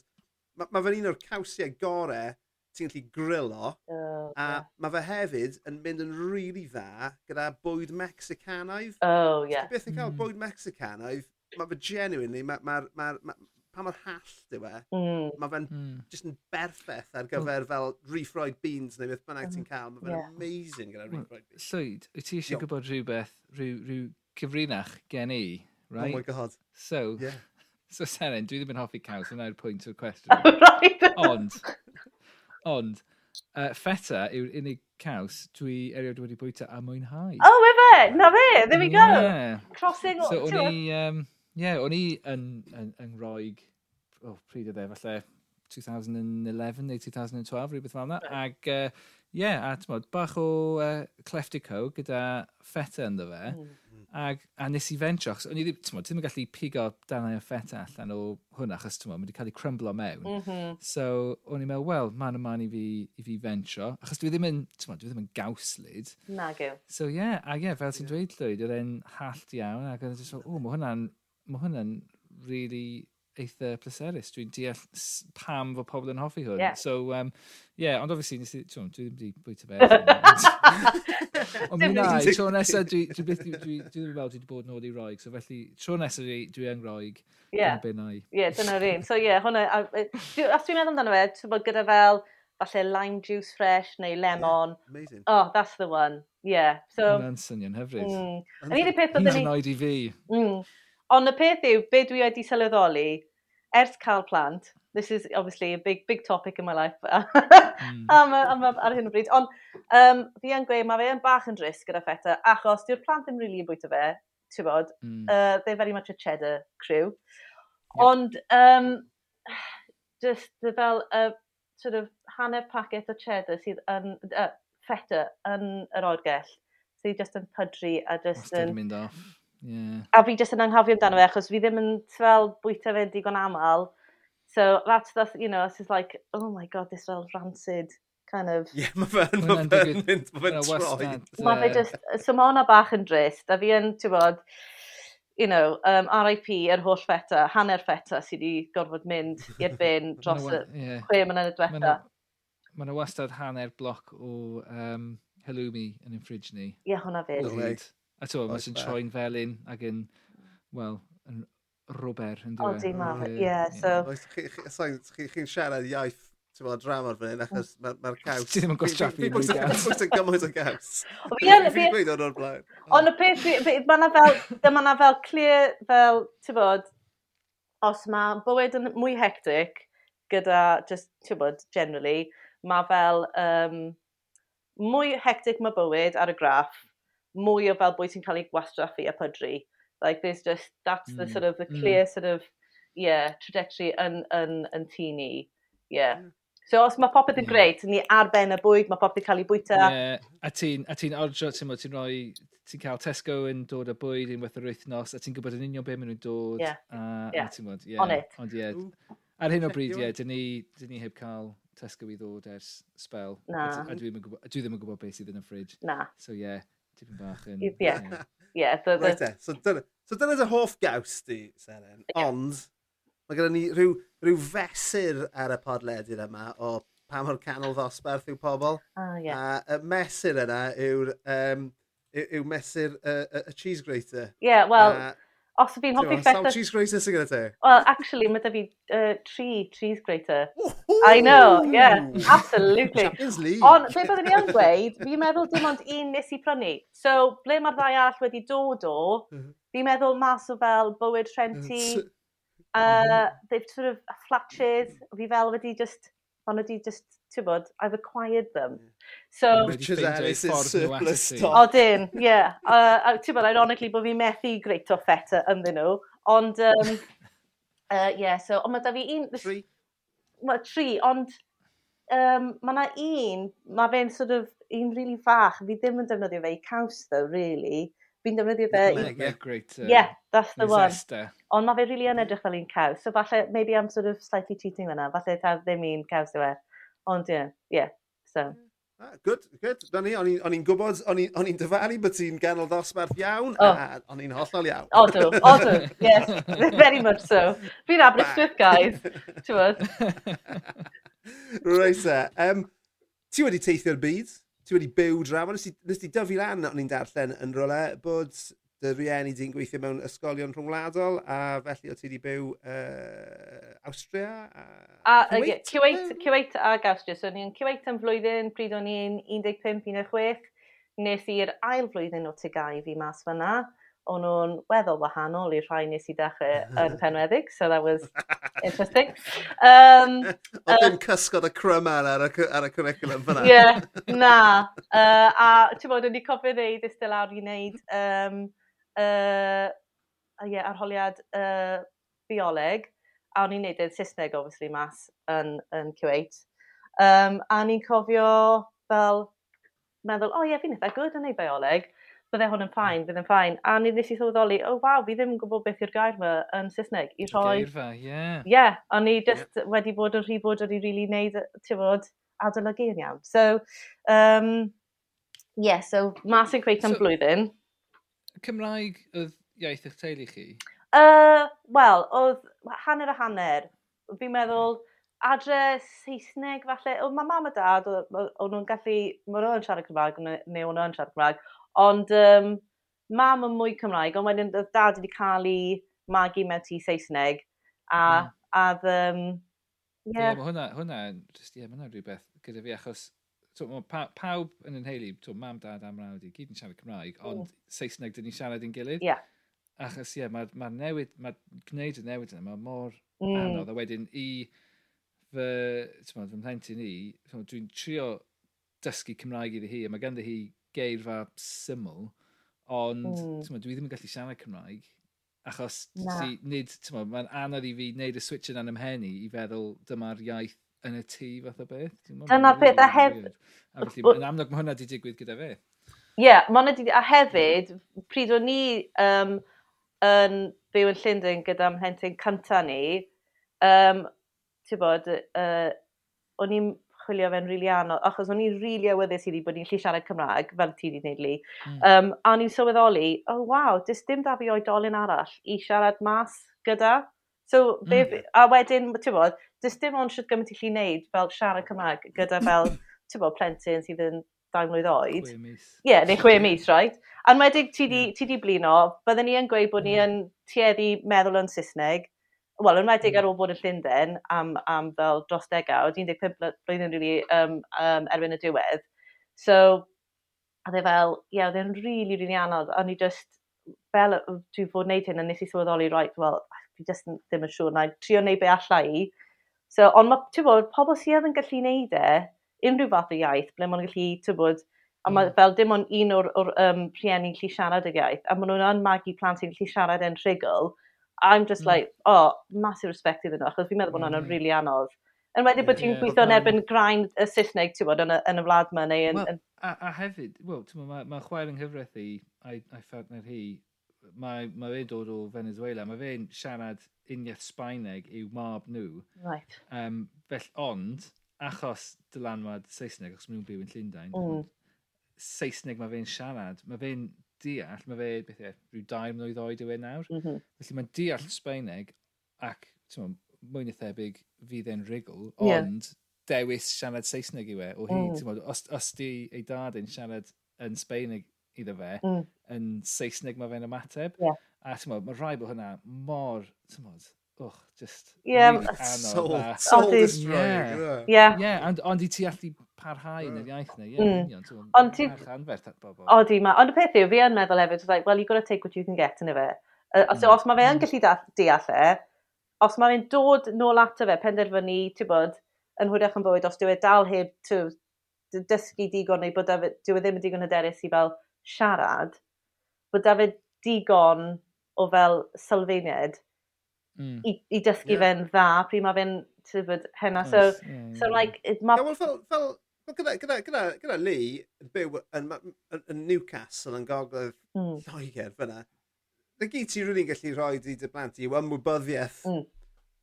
mae ma fe'n un o'r cawsiau gorau ti'n gallu grillo. Oh, a yeah. mae fe hefyd yn mynd yn rili really dda gyda bwyd Mexicanaidd. Oh, yeah. Beth yn cael mm. bwyd Mexicanaidd, mae fe genuinely, ma, ma, ma, ma, pa mor hall dyw e, mm. mae fe'n mm. just yn berffaith ar gyfer fel refroid beans neu beth bynnag mm, ti'n cael. Mae fe'n yeah. amazing gyda refroid beans. Llwyd, wyt ti eisiau gwybod rhywbeth, rhyw, rhyw cyfrinach gen i, right? Oh my god. So, yeah. So Seren, dwi ddim yn hoffi caws, hwnna yw'r pwynt o'r [LAUGHS] cwestiwn. right. ond, ond, uh, feta yw'r unig caws dwi erioed wedi bwyta a mwynhau. Oh, efe! Na fe! There we go! Yeah. Crossing... So, o'n i... Um, yeah, o'n i yn, yn, yn roig... Oh, pryd oedd e, falle 2011 neu 2012, rhywbeth fel yna. Right. Ac, uh, yeah, a tymod, bach o uh, cleftico gyda feta ynddo fe. Mm Ag, a nes i fentro, achos o'n i ddim, tmod, ddim yn gallu pigo danau o ffeta allan o hwnna, achos tmod, mae wedi cael ei crymblo mewn. Mm -hmm. So, o'n i'n meddwl, wel, man o man i fi, i fi fentro, achos dwi ddim yn, tmod, dwi ddim yn gawslyd. Na, gyw. So, ie, yeah, a ie, yeah, fel ti'n dweud, Llwyd, oedd e'n hallt iawn, ac oedd e'n just, o, mae hwnna'n, mae hwnna'n really eitha pleserus. Dwi'n deall pam fod pobl yn hoffi hwn. Yeah. So, um, yeah, ond obviously, nes i, tiwn, dwi ddim wedi bwyta fe. [LAUGHS] ond mi na, tro nesaf, dwi, dwi, dwi, dwi, dwi ddim fel dwi wedi bod yn i roig. So, felly, tro nesaf dwi, dwi yn roig. Yeah. Ie, yeah, dyna'r un. So, ie, yeah, hwnna, os dwi'n meddwl amdano fe, ti'n bod gyda fel, falle lime juice fresh neu lemon. Yeah, amazing. Oh, that's the one. Yeah. So, Hwna'n synion hyfryd. Mm. Yn un peth oedd ni... Hyd yn oed i fi. Mm. Ond y peth yw, be dwi wedi sylweddoli ers cael plant, this is obviously a big, big topic in my life [LAUGHS] mm. am, am, ar hyn o bryd. Ond um, fi yn gweud, mae fe yn bach yn dris gyda feta, achos diw'r plant ddim rili really yn bwyta fe, ti'n bod, mm. uh, they're very much a cheddar crew. Yep. Ond, um, just the fel, uh, sort of, hanner packet o cheddar sydd yn, uh, feta yn yr orgell, sydd just yn pydru a just yn... Yn mynd off. Yeah. A fi jyst yn anghofio amdano fe, achos fi ddim yn fel bwyta fe digon aml. So that's, that's, you know, it's just like, oh my god, this fel rancid kind of... Ie, mae fe'n ma fe mynd, mae fe'n troi. Mae fe just, so mae hwnna bach yn drist, a fi yn, ti'n bod, you know, um, RIP yr holl feta, hanner feta sydd wedi gorfod mynd i'r bin [LAUGHS] dros y chwe mlynedd diwetha. Mae yna wastad hanner bloc o um, halloumi yn yn ffridge ni. Ie, yeah, hwnna fyd. A to, mae'n sy'n troi'n felyn ac yn, wel, yn rober yn dweud. Odi, mam, ie, so... Chi'n siarad iaith ti'n meddwl, dramor fan hyn, achos mae'r [LAUGHS] caws... Ti ddim yn gwastraffu mwy gaws. Fi bwysig gymaint o gaws. Fi gweud o'n o'r blaen. Ond y peth, mae yna fel, dyma yna fel clear, fel, ti'n bod, os mae bywyd yn mwy hectic, gyda, just, ti'n bod, generally, mae fel, um, mwy hectic mae bywyd ar y graff, mwy o fel bwy sy'n cael ei gwastraffu a pydru. Like, there's just, that's the mm. sort of, the mm. clear sort of, yeah, trajectory yn, yn, yn tŷ ni. Yeah. Mm. So os mae popeth yn yeah. greit, ni ar ben y bwyd, mae popeth yn cael ei bwyta. Yeah. A ti'n ti ordro, ti'n ti rhoi, ti'n cael Tesco yn dod â bwyd unwaith yr wythnos, a ti'n gwybod yn union beth maen nhw'n dod. Yeah. A, yeah. a ti'n bod, yeah. On it. Ond ie, yeah, ar hyn o bryd, ie, yeah, dyn ni, dyn ni heb cael Tesco i ddod ers spel. Na. A dwi, dwi ddim yn gwybod beth sydd yn y ffridge. Na. So ie, yeah, Tipyn bach yn... Ie. Yeah. Yeah, so, right the... E, so, dyna, so dyna dy hoff gaws di, Seren. Yeah. Ond, mae gyda ni rhyw, rhyw fesur ar y podledydd yma o pa mor canol ddosbarth yw pobl. Oh, yeah. A y mesur yna yw'r um, yw, yw mesur y, uh, y, uh, cheese grater. Yeah, well, Uh, os fi'n hoffi feta... Sawl cheese grater sy'n gyda ti? Well, actually, mae da fi uh, tri cheese grater. I know, yeah, absolutely. Champions League. Ond, be byddwn i yn gweud, fi'n meddwl dim ond un nes i prynu. So, ble mae'r ddau arall wedi dod o, mhm. fi'n meddwl mas o fel bywyd Trenti, [LAUGHS] uh, they've sort of flatches, fi fel wedi just ond wedi just, ti'n bod, I've acquired them. So, Richard Ellis is surplus stock. O, dyn, ie. Yeah. Uh, ti'n bod, ironically, bod fi methu greit o feta ynddyn nhw, ond, um, uh, yeah, so, ond mae da fi un... Tri. Mae tri, ond um, mae yna un, mae fe'n sort of un really fach, fi ddim yn defnyddio fe i caws, though, really. Fi'n defnyddio fe... Yeah, great. Uh, yeah, that's the one. Zester. Ond mae fe rili really yn edrych fel un caws. So falle, maybe I'm sort of slightly cheating fyna. Falle ta ddim un caws yw e. Ond ie, yeah, yeah, so. Mm. Ah, good, good. Na ni, o'n i'n gwybod, o'n i'n dyfalu bod ti'n ganol ddosbarth iawn, oh. a o'n i'n hollol iawn. O dw, o dw, [LAUGHS] yes, very much so. Fi'n Aberystwyth, guys, ti'n bod? Reit e, um, ti wedi teithio'r byd? Ti wedi byw drama? Nes ti, nes ti dyfu lan, o'n i'n darllen yn rolau, bod dy rieni di'n gweithio mewn ysgolion rhwngwladol, a felly o ti wedi byw uh, Austria a, a Kuwait? Kuwait, Kuwait ag Austria. So, ni'n Kuwait yn flwyddyn, pryd o'n i'n 15-16, nes i'r ail flwyddyn o tygau fi mas fyna. O'n nhw'n weddol wahanol i'r rhai nes i dechrau yn [LAUGHS] penweddig, so that was [LAUGHS] interesting. Um, o ddim uh, cysgod y cryman ar y, ar y curriculum fyna. Ie, yeah, na. Uh, a ti'n bod, o'n i cofio ddeud, ysdil awr i wneud um, uh, yeah, arholiad uh, bioleg, a o'n i'n neud yn Saesneg, obviously, mas yn, yn Q8. Um, a o'n i'n cofio fel, meddwl, o oh, ie, yeah, fi'n eitha good yn neud bioleg, bydde hwn yn ffain, bydd yn ffain. A ni nes i sylweddoli, o oh, waw, fi ddim yn gwybod beth yw'r gair yma yn Saesneg. I rhoi... Geirfa, ie. Yeah. Ie, yeah, o'n i just yeah. wedi bod yn rhy bod wedi rili really neud, ti'n bod, adolygu yn iawn. So, um, yeah, so mas yn creu tan so, blwyddyn. Cymraeg oedd iaith eich teulu chi? Uh, Wel, oedd hanner a hanner. Fi'n meddwl, adre Saesneg falle, oedd ma mam a dad, oedd nhw'n gallu, mae nhw'n siarad Cymraeg, neu o'n nhw'n siarad Cymraeg, ond um, mam yn mwy Cymraeg, ond wedyn oedd dad wedi cael ei magu mewn tu Saesneg, a, mm. a, um, yeah. yeah hwnna, hwnna, just, yeah, mae hwnna rhywbeth gyda fi, achos ma, pa, pawb yn yn heili, mam, dad, am rawd i, gyd yn siarad Cymraeg, mm. ond Saesneg dyn ni siarad yn gilydd. Yeah. Achos ie, yeah, mae'r ma newid, mae gwneud y newid yna, mae mor mm. anodd. A wedyn i fy, ti'n fy mhlentyn i, dwi'n trio dysgu Cymraeg iddi hi, a mae ganddi hi geirfa syml, ond mm. dwi ddim yn gallu siarad Cymraeg achos nid, mae'n anodd i fi wneud y switch yna'n ymhenni i feddwl dyma'r iaith yn y tŷ fath o beth. Dyna'r peth, a hef... A felly, yn amlwg mae hwnna wedi digwydd gyda fe. Ie, yeah, mae hwnna wedi... A hefyd, pryd o'n ni um, yn byw yn Llundain gyda mhlentyn cynta ni, um, ti'n bod, uh, o'n i'n chwilio fe'n rili really anodd, achos o'n i'n rili really awyddus i ni bod ni'n lli siarad Cymraeg, fel ti wedi gwneud li. Mm. Um, a o'n i'n sylweddoli, oh waw, dys dim da fi oedolyn arall i siarad mas gyda. So, be, mm. a wedyn, ti'n bod, dys dim ond sydd gymaint i chi wneud fel siarad Cymraeg gyda [LAUGHS] fel, ti'n bod, plentyn sydd yn dau mlynedd oed. Chwe mis. Ie, yeah, neu chwe mis, right? A wedyn, ti di, ti di blino, byddwn ni yn gweud bod ni hmm. yn tueddu meddwl yn Saesneg, wel, yn wedig hmm. ar ôl bod yn Llundain am, am fel dros degawd, 15 blwyddyn rili really, um, um, erbyn y diwedd. So, a dde fel, ie, yeah, oedd e'n rili, rili anodd. O'n i just, fel dwi fod wneud hyn, a nes i sylweddoli, right, well, fi jyst ddim yn siŵr na i trio wneud be allai i. So, ond mae, ti'n bod, pobl sydd yn gallu wneud e, unrhyw fath o iaith, ble mae'n gallu, ti'n bod, a mae mm. fel dim ond un o'r, or, um, rhieni'n gallu siarad y iaith, a maen nhw'n anmagu plant sy'n gallu siarad e'n rhigol, I'm just mm. like, oh, massive respect iddyn nhw, achos fi'n meddwl bod hwnna'n mm. rili really anodd. Yn wedi bod ti'n gweithio yn erbyn grain y Saesneg, ti'n bod, yn y, wlad yma, neu yn... Well, a, a hefyd, wel, ti'n bod, mae ma chwaer yng nghyfraith i, a'i ffartner hi, mae, mae e dod o Venezuela, mae fe'n siarad uniaeth Sbaeneg i'w mab nhw. Right. Um, fell, ond, achos dylanwad Saesneg, achos maen nhw'n byw yn Llundain, mm. Saesneg mae fe'n siarad, mae fe'n deall, mae fe beth e, rhyw dair mlynedd oed yw e nawr. Mm -hmm. Felly mae'n deall Sbaeneg ac, ti'n mwy na thebyg fydd e'n rigol, yeah. ond dewis siarad Saesneg yw e, o hyd. Mm. Os, os di ei dad yn siarad yn Sbaeneg iddo fe, mm. yn Saesneg mae fe'n ymateb. Yeah. A ti'n mae rhai bod hwnna mor, ti'n modd, wch, just... Yeah. Really anodd. soul, soul destroying. Yeah. Yeah, ond on, i ti allu parhau yn yr mm. iaith neu, yeah, mm. union, Ond ti... Anferth at bobl. Odi ma, ond y peth yw, fi yn meddwl hefyd, like, well, you've got to take what you can get yn efe. Os, mm. os mae fe yn mm. gallu deall e, os mae fe'n dod nôl ato fe, penderfynu, ti'n bod, yn hwyrach yn bywyd, os dyw e dal heb dysgu digon neu bod e dyw e ddim yn digon hyderus i fel siarad, bod da fe digon o fel sylfaened mm. i, i dysgu yeah. fe'n dda, pryd mae fe'n tyfod hynna. So, yes. mm. so like, it, ma... Yeah, well, fel, fel, fel gyda, gyda, gyda, gyda Lee, yn byw yn, yn, yn Newcastle yn gogledd mm. Lloegr fyna, na gyd ti'n rwy'n gallu rhoi i dy blant i yw ymwybyddiaeth mm.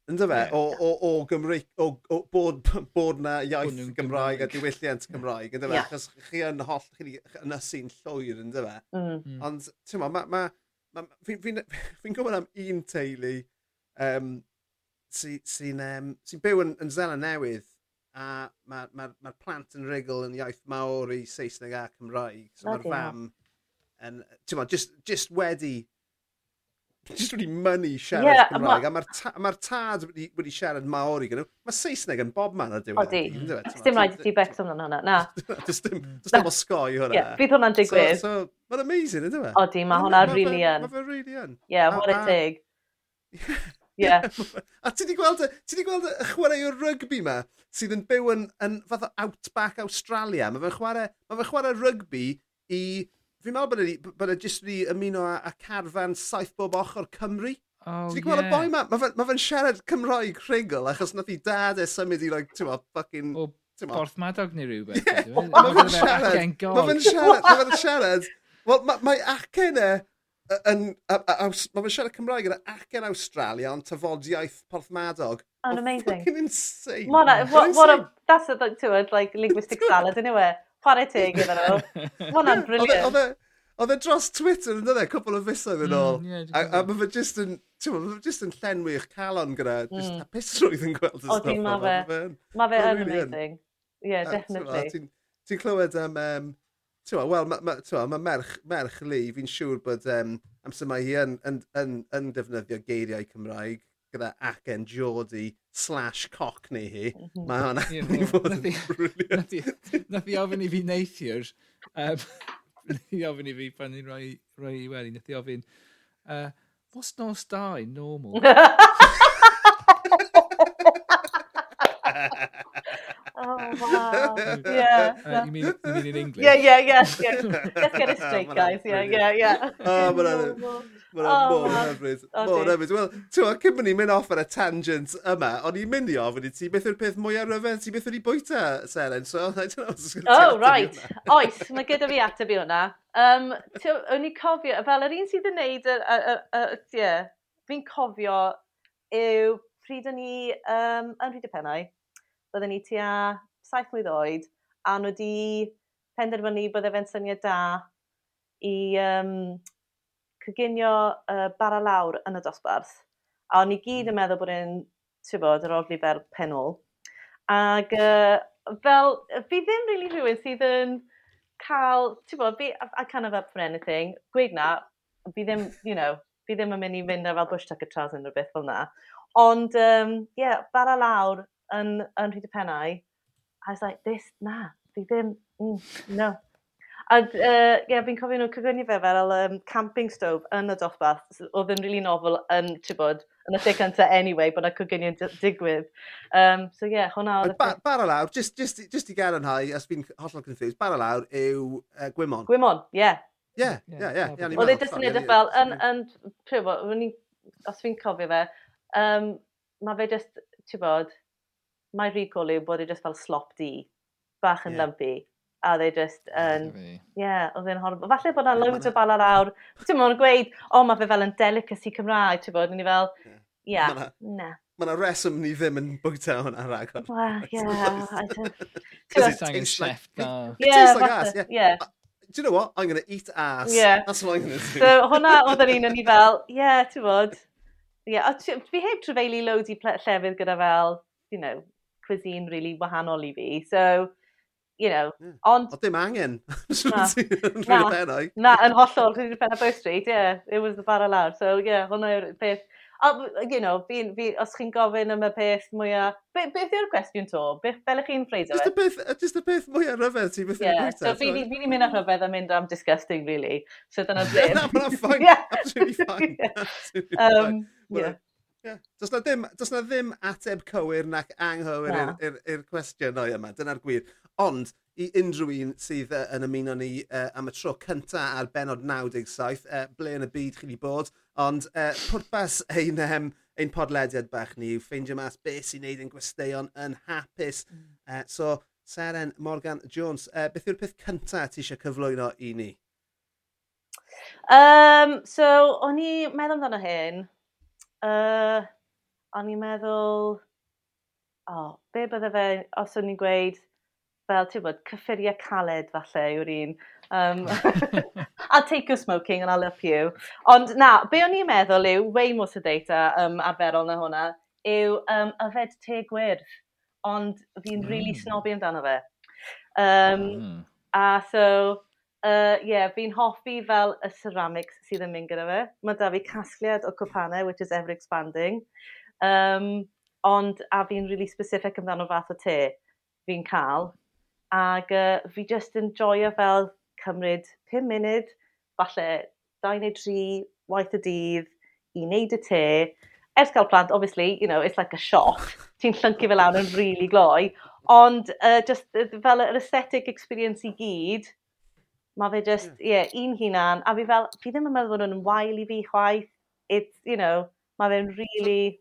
Yn Ynddo fe? O, o, o Gymru, o, o, bod, bod na iaith Gymraeg a diwylliant Gymraeg, yn ynddo fe? Achos chi yn holl, chi yn ysyn llwyr, yn ynddo fe? Mm. Ond, ti'n ma, ma, ma, fi'n fi, fi, fi gwybod am un teulu um, sy'n sy, um, sy byw yn, yn Zela Newydd, a mae'r ma, ma plant yn rigol yn iaith Maori, Saesneg a Cymraeg. So mae'r fam yn, ti'n ma, just, just wedi Just wedi mynnu siarad yeah, Cymraeg, a mae'r ta, ma tad wedi, wedi siarad Maori gyda nhw. Mae Saesneg yn bob man ar diwedd. Odi, dim rhaid i ti becs amdano hwnna, na. [LAUGHS] Does dim, dim osgoi hwnna. Yeah, bydd hwnna'n digwydd. So, so mae'n amazing, ydy fe? Odi, mae hwnna really yn. Mae fe really yn. Yeah, what a dig. Yeah. [LAUGHS] a ti di gweld, ti di gweld y chwarae chwaraewr rygbi ma, sydd yn byw yn, yn fath o outback Australia. Mae fe'n chwarae, mae fe chwarae rygbi i Fi'n meddwl bod e, bod e jyst wedi ymuno â, â carfan saith bob ochr Cymru. Oh, Ti'n gweld yeah. y boi ma? Mae fe'n ma fe siarad Cymraeg rhigol achos nath i dad e symud i, like, ti'n fucking... O borth madog neu rhywbeth. Yeah. Mae fe'n siarad. Mae fe'n siarad. Mae fe'n [LAUGHS] siarad. Wel, mae acen e yn... Mae fe'n siarad Cymraeg yn acen Australia ond tafodiaeth porthmadog. Oh, amazing. Fucking insane. What, what, what a... That's a, like, linguistic [LAUGHS] salad, anyway chwarae teg iddyn nhw. Mae [LAUGHS] hwnna'n e- e- Oedd e dros Twitter yn dod e, cwbl o fisoedd yn ôl. Mm, yeah, a, a mae fe just yn, ti'n mae fe just yn llenwi eich calon gyda, just mm. hapusrwydd yn gweld y stwff. O, ti'n ma fe. Mae fe yn amazing. Yeah, definitely. Ti'n clywed am, um, ti'n ma, wel, mae ma, ma merch, merch Lee, fi'n siŵr bod um, amser mae hi yn, yn, yn, yn defnyddio geiriau Cymraeg gyda ac en Geordie slash coc neu hi. Mhm. Mae hwnna yn mynd fod yn briliant. Nath i ofyn i fi neithiwr, um, [LAUGHS] nath i ofyn i fi pan ni'n rhoi, rhoi i weli, nath i ofyn, uh, what's nos da in normal? [LAUGHS] [LAUGHS] Oh, [LAUGHS] wow. Yeah. Uh, you, mean, you mean in English? Yeah, yeah, yeah. yeah. [LAUGHS] Let's get it straight, guys. Yeah, yeah, yeah. Oh, mae'n [LAUGHS] mor hyfryd. Oh, mor hyfryd. Wel, ti'n meddwl, cyn ni'n mynd off ar y tangent yma, o'n i'n mynd i ofyn i ti, beth yw'r peth mwyaf rhyfedd? Ti beth wedi bwyta, Seren? So, I don't know. Oh, right. Oes, mae gyda fi ateb i hwnna. Um, o'n i cofio, fel yr un sydd yn neud, ie, fi'n cofio yw pryd o'n i um, yn rhyd y pennau, byddwn ni tua saith mlwydd oed, a nhw wedi penderfynu bydde fe'n syniad da i um, cyginio uh, bara lawr yn y dosbarth. A o'n i gyd yn meddwl bod e'n, ti'n bod, yr orfli fel penol. Ac uh, fel, fi ddim really rhywun sydd yn cael, ti'n bod, fi, I kind of up for anything. Gweud na, fi ddim, you know, fi ddim yn mynd i fynd ar fel bush tucker trousers yn rhywbeth fel na. Ond, um, yeah, bara lawr yn, yn rhyd y pennau. I was like, this, na, fi ddim, mm, no. A uh, yeah, fi'n cofio nhw cyfynnu fe fel um, camping stove yn y dosbarth. Oedd yn really novel yn, ti'n bod, yn y lle cynta anyway, bod yna cwgynio'n digwydd. Um, so yeah, hwnna oedd... Ba, bara lawr, just, just, just i gadarnhau, os fi'n hollol confused, bara lawr yw uh, Gwymon. Gwymon, yeah. Yeah, yeah, yeah. Oedd e jyst yn edrych e fel, yn, yn, ti'n bod, os fi'n cofio fe, um, mae fe just, ti'n bod, my recall yw bod e just fel slop di, bach yn yeah. lumpy, a they e just yn... E um, yeah, oedd e'n horrible. Falle bod yna loads o bala lawr. Ti'n mwyn gweud, o, mae fe fel yn delicacy Cymraeg, ti'n bod, ni fel, ia, yeah. na. Mae yna reswm ni ddim yn bwyta hwnna ragor. Well, yeah. Because it tastes like... Yeah, it tastes like ass, yeah. yeah. Uh, do you know what? I'm going to eat ass. Yeah. That's what I'm going to do. So, hwnna oedd yr un o'n i fel, yeah, ti'n bod. Yeah, fi heb trefeili loads i llefydd gyda fel, you know, cuisine really wahanol i fi. So, you know, yeah. ond... O, dim angen. [LAUGHS] na, na, na, yn hollol, rhywun pen a Bow Street, yeah, it was the bar lawr. So, yeah, hwnna yw'r peth. A, you know, fi, fi, os chi'n gofyn am y peth mwyaf... Be, beth yw'r cwestiwn to? Beth, fel ych chi'n ffreiddio fe? Beth, just y beth mwyaf ryfedd ti, beth yeah. yw'r So e, fi ni'n mynd â rhyfedd a mynd am disgusting, really. So dyna [LAUGHS] ddim. Na, mae'n ffain. Absolutely fine. [LAUGHS] Absolutely fine. um, fine. Yeah. Yeah. Does na ddim, does na ddim ateb cywir nac anghywir no. i'r cwestiwn o'i yma, dyna'r gwir. Ond i unrhyw un sydd uh, yn ymuno ni uh, am y tro cynta ar benod 97, uh, ble yn y byd chi wedi bod, ond uh, pwrpas ein, um, ein podlediad bach ni yw ffeindio mas beth sy'n neud yn gwesteion yn hapus. Mm. Uh, so, Seren Morgan Jones, uh, beth yw'r peth cynta ti eisiau cyflwyno i ni? Um, so, o'n i meddwl amdano hyn, uh, o'n i'n meddwl, o, oh, be bydde fe, os o'n i'n gweud, fel, ti'n bod, cyffuriau caled falle yw'r un. Um, [LAUGHS] I'll take you smoking and I'll up you. Ond na, be o'n i'n meddwl yw, way more sedata um, arferol na hwnna, yw um, yfed te gwyrdd. Ond fi'n mm. really snobby amdano fe. Um, mm. A so, uh, yeah, fi'n hoffi fel y ceramics sydd yn mynd gyda fe. Mae da fi casgliad o cwpanau, which is ever expanding. Um, ond, a fi'n really specific amdano fath o te fi'n cael. Ac uh, fi just yn joio fel cymryd 5 munud, falle 2 neu 3 waith y dydd i wneud y te. Ers cael plant, obviously, you know, it's like a shock. Ti'n llyncu fel lawr yn really gloi. Ond uh, just uh, fel yr aesthetic experience i gyd, Mae fe just, hmm. ie, yeah. yeah, un hunan, a fi fel, fi ddim yn meddwl bod nhw'n wael i fi chwaith. It's, you know, mae fe'n really...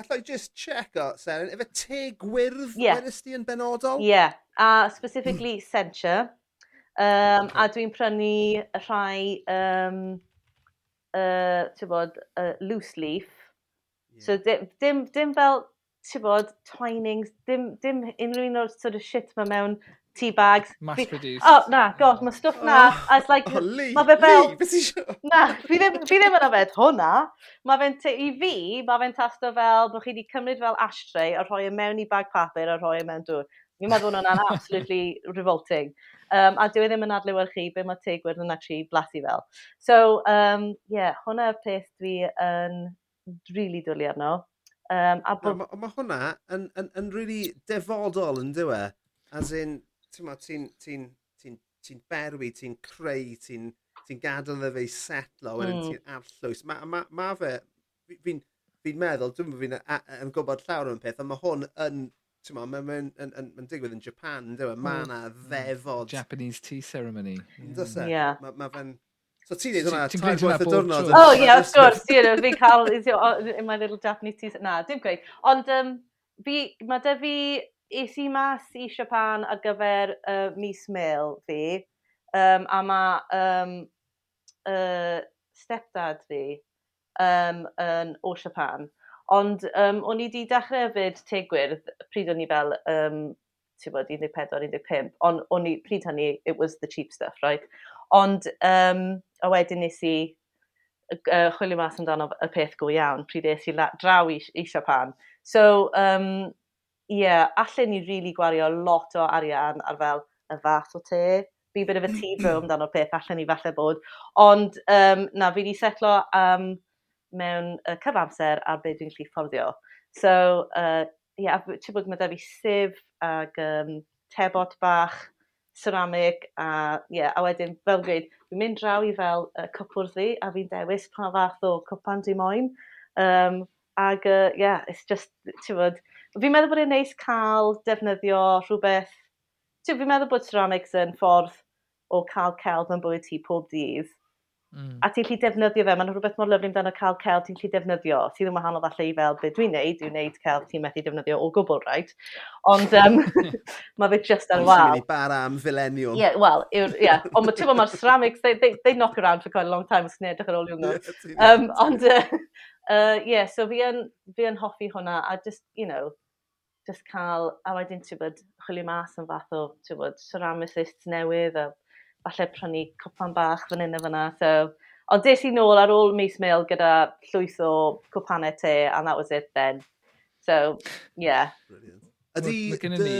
Gallai just check o, Seren, efe te gwyrdd yeah. wedys ti yn benodol? Ie, yeah. a specifically hmm. Senture. Um, okay. A dwi'n prynu rhai, um, uh, ti'n bod, uh, loose leaf. Yeah. So dim, dim, dim fel, ti'n bod, twinings, dim, dim unrhyw un o'r sort of shit mae mewn tea bags. Mass produced. Oh, na, god, mae stwff na. Oh, it's like, oh, Lee, ma fe fel... Lee, na, fi ddim, fi ddim yn yfed hwnna. Mae fe'n, i fi, mae fe'n tasto fel bod chi wedi cymryd fel ashtray a rhoi e mewn i bag papur a rhoi e mewn dŵr. Fi'n meddwl hwnna'n [LAUGHS] absolutely revolting. Um, a dwi e ddim yn adlewyrchu be mae tegwyr yn actually blasu fel. So, um, yeah, hwnna hwnna'r peth dwi yn really dwlu arno. Um, a bod... Mae ma hwnna yn, yn, yn really defodol yn dywe. As in, ti'n ma, ti'n ti ti ti berwi, ti'n creu, ti'n ti gadael y fe setlo, wedyn mm. ti'n arllwys. Mae ma, ma fe, fi'n fi, meddwl, dwi'n fi'n yn gwybod llawer o'n peth, a mae hwn yn ti'n ma, mae'n ma, ma, ma, ma digwydd yn Japan, dyw e, mae yna hmm. hmm. ddefod. Japanese tea ceremony. Does e? Yeah. ma, ma fe'n... So ti'n neud hwnna, tair gwaith y diwrnod. Oh, yeah, of course, [LAUGHS] you know, fi'n cael, in my little Japanese tea... Na, dim gweud. Ond, um, fi, mae da fi es i mas i Siapan ar gyfer uh, mis Mel fi, um, a mae um, uh, stepdad fi um, yn, o Siapan. Ond um, o'n i wedi dechrau hefyd tegwyrdd pryd o'n i fel um, bod, 14-15, ond o'n i, pryd hynny, it was the cheap stuff, right? Ond, um, a wedyn nes i uh, chwilio mas amdano y peth go iawn, pryd es i la, draw i, i Siapan. So, um, ie, allen ni rili really gwario lot o arian ar fel y fath o te. Fi bit of a tea bro amdano'r peth, allen ni falle bod. Ond um, na, fi wedi setlo um, mewn uh, cyfamser ar beth dwi'n gallu fforddio. So, uh, yeah, ti'n bod mae da fi sif ag um, tebot bach, ceramic, a, yeah, a wedyn, fel gweud, fi'n mynd draw i fel uh, cwpwrddi, a fi'n dewis pa fath o cwpan dwi'n moyn. Um, Ac, uh, yeah, it's just, ti'n fod, fi'n meddwl bod e'n neis cael defnyddio rhywbeth, ti'n fi'n meddwl bod ceramics yn ffordd o cael celf yn bywyd ti pob dydd. Mm. A ti'n lli defnyddio fe, mae'n rhywbeth mor lyflu amdano cael celf ti'n lli defnyddio. Ti ddim yn wahanol falle i fel beth dwi'n neud, dwi'n neud celf ti'n methu defnyddio o gwbl, right? Ond um, [LAUGHS] mae fe just ar wal. bar am fileniwm. Ie, yeah, wel, yeah. ond mae ti'n mae'r ceramics, they, they, they knock around for quite a long time os ti'n edrych ar ôl i'w um, Ond, uh, uh, yeah, so fi yn, fi yn hoffi hwnna, a just, you know, just cael, a wedyn ti'n bod chwilio mas yn fath o, ti'n bod, ceramicists newydd, a falle prynu cwpan bach fan hyn a fyna. So, ond des i nôl ar ôl mis mil gyda llwyth o cwpanau te, and that was it then. So, yeah. Brilliant. Ydy... Mae gennym ni...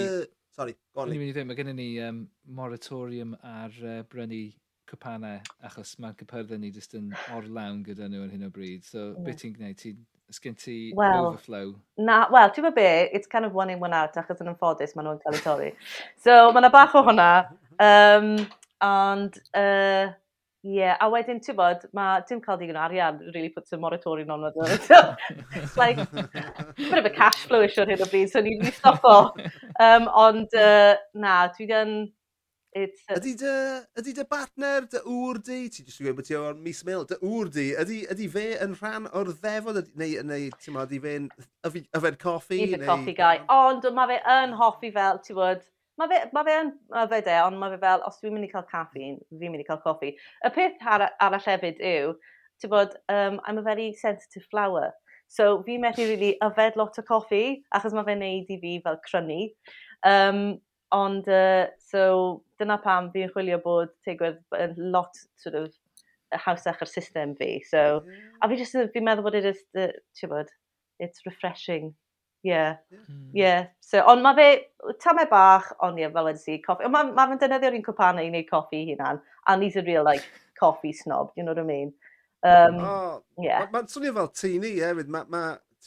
Sorry, go on. Mae gennym ni um, moratorium ar uh, brynu cwpanau, achos mae cypyrddau ni jyst yn orlawn gyda nhw yn hyn o bryd. So, hmm. yeah. beth ti'n gwneud? Ti'n Ys gen ti well, overflow? Na, wel, ti'n be, it's kind of one in, one out, achos yn ymffodus maen nhw'n cael eu torri. So, mae yna bach o hwnna. [LAUGHS] Um, Ond, uh, yeah, a wedyn, ti'n bod, mae dim cael digon arian really puts a moratorium on with so, It's like, bit of a cash flow issue hyn o bryd, so ni'n ni stop. Um, ond, uh, na, dwi dyn... It's, uh... Ydy dy, ydy dy bartner, dy wr di, ti'n jyst gweud bod ti o'r mis mil, dy ŵr di, ydy, ydy fe yn rhan o'r ddefod, neu, neu ti'n ma, ydy fe'n yfed coffi? Yfed coffi, neu... gai. Ond mae fe yn hoffi fel, ti'n bod, Mae fe, ma fe yn yfed e, ond mae fe fel, os dwi'n mynd i cael caffeine, fi'n mynd i cael coffi. Y peth ar, arall hefyd yw, ti'n bod, um, I'm a very sensitive flower. So fi methu really yfed lot o coffi, achos mae fe'n neud i fi fel crynu. Um, ond, uh, so dyna pam fi'n chwilio bod tegwedd lot sort of hawsach ar system fi. So, mm. a fi just, fi'n meddwl bod it is, uh, ti'n bod, it's refreshing Ie. Hmm. Yeah. So, ond mae fe, tame bach, ond ie, fel ydy si, coffi. Ond mae ma fe'n defnyddio'r un cwpanau i wneud coffi hunan. And he's a real, like, coffee snob, you know what I mean? Um, oh, yeah. Mae'n ma, swnio fel tu ni, hefyd. Mae, ma,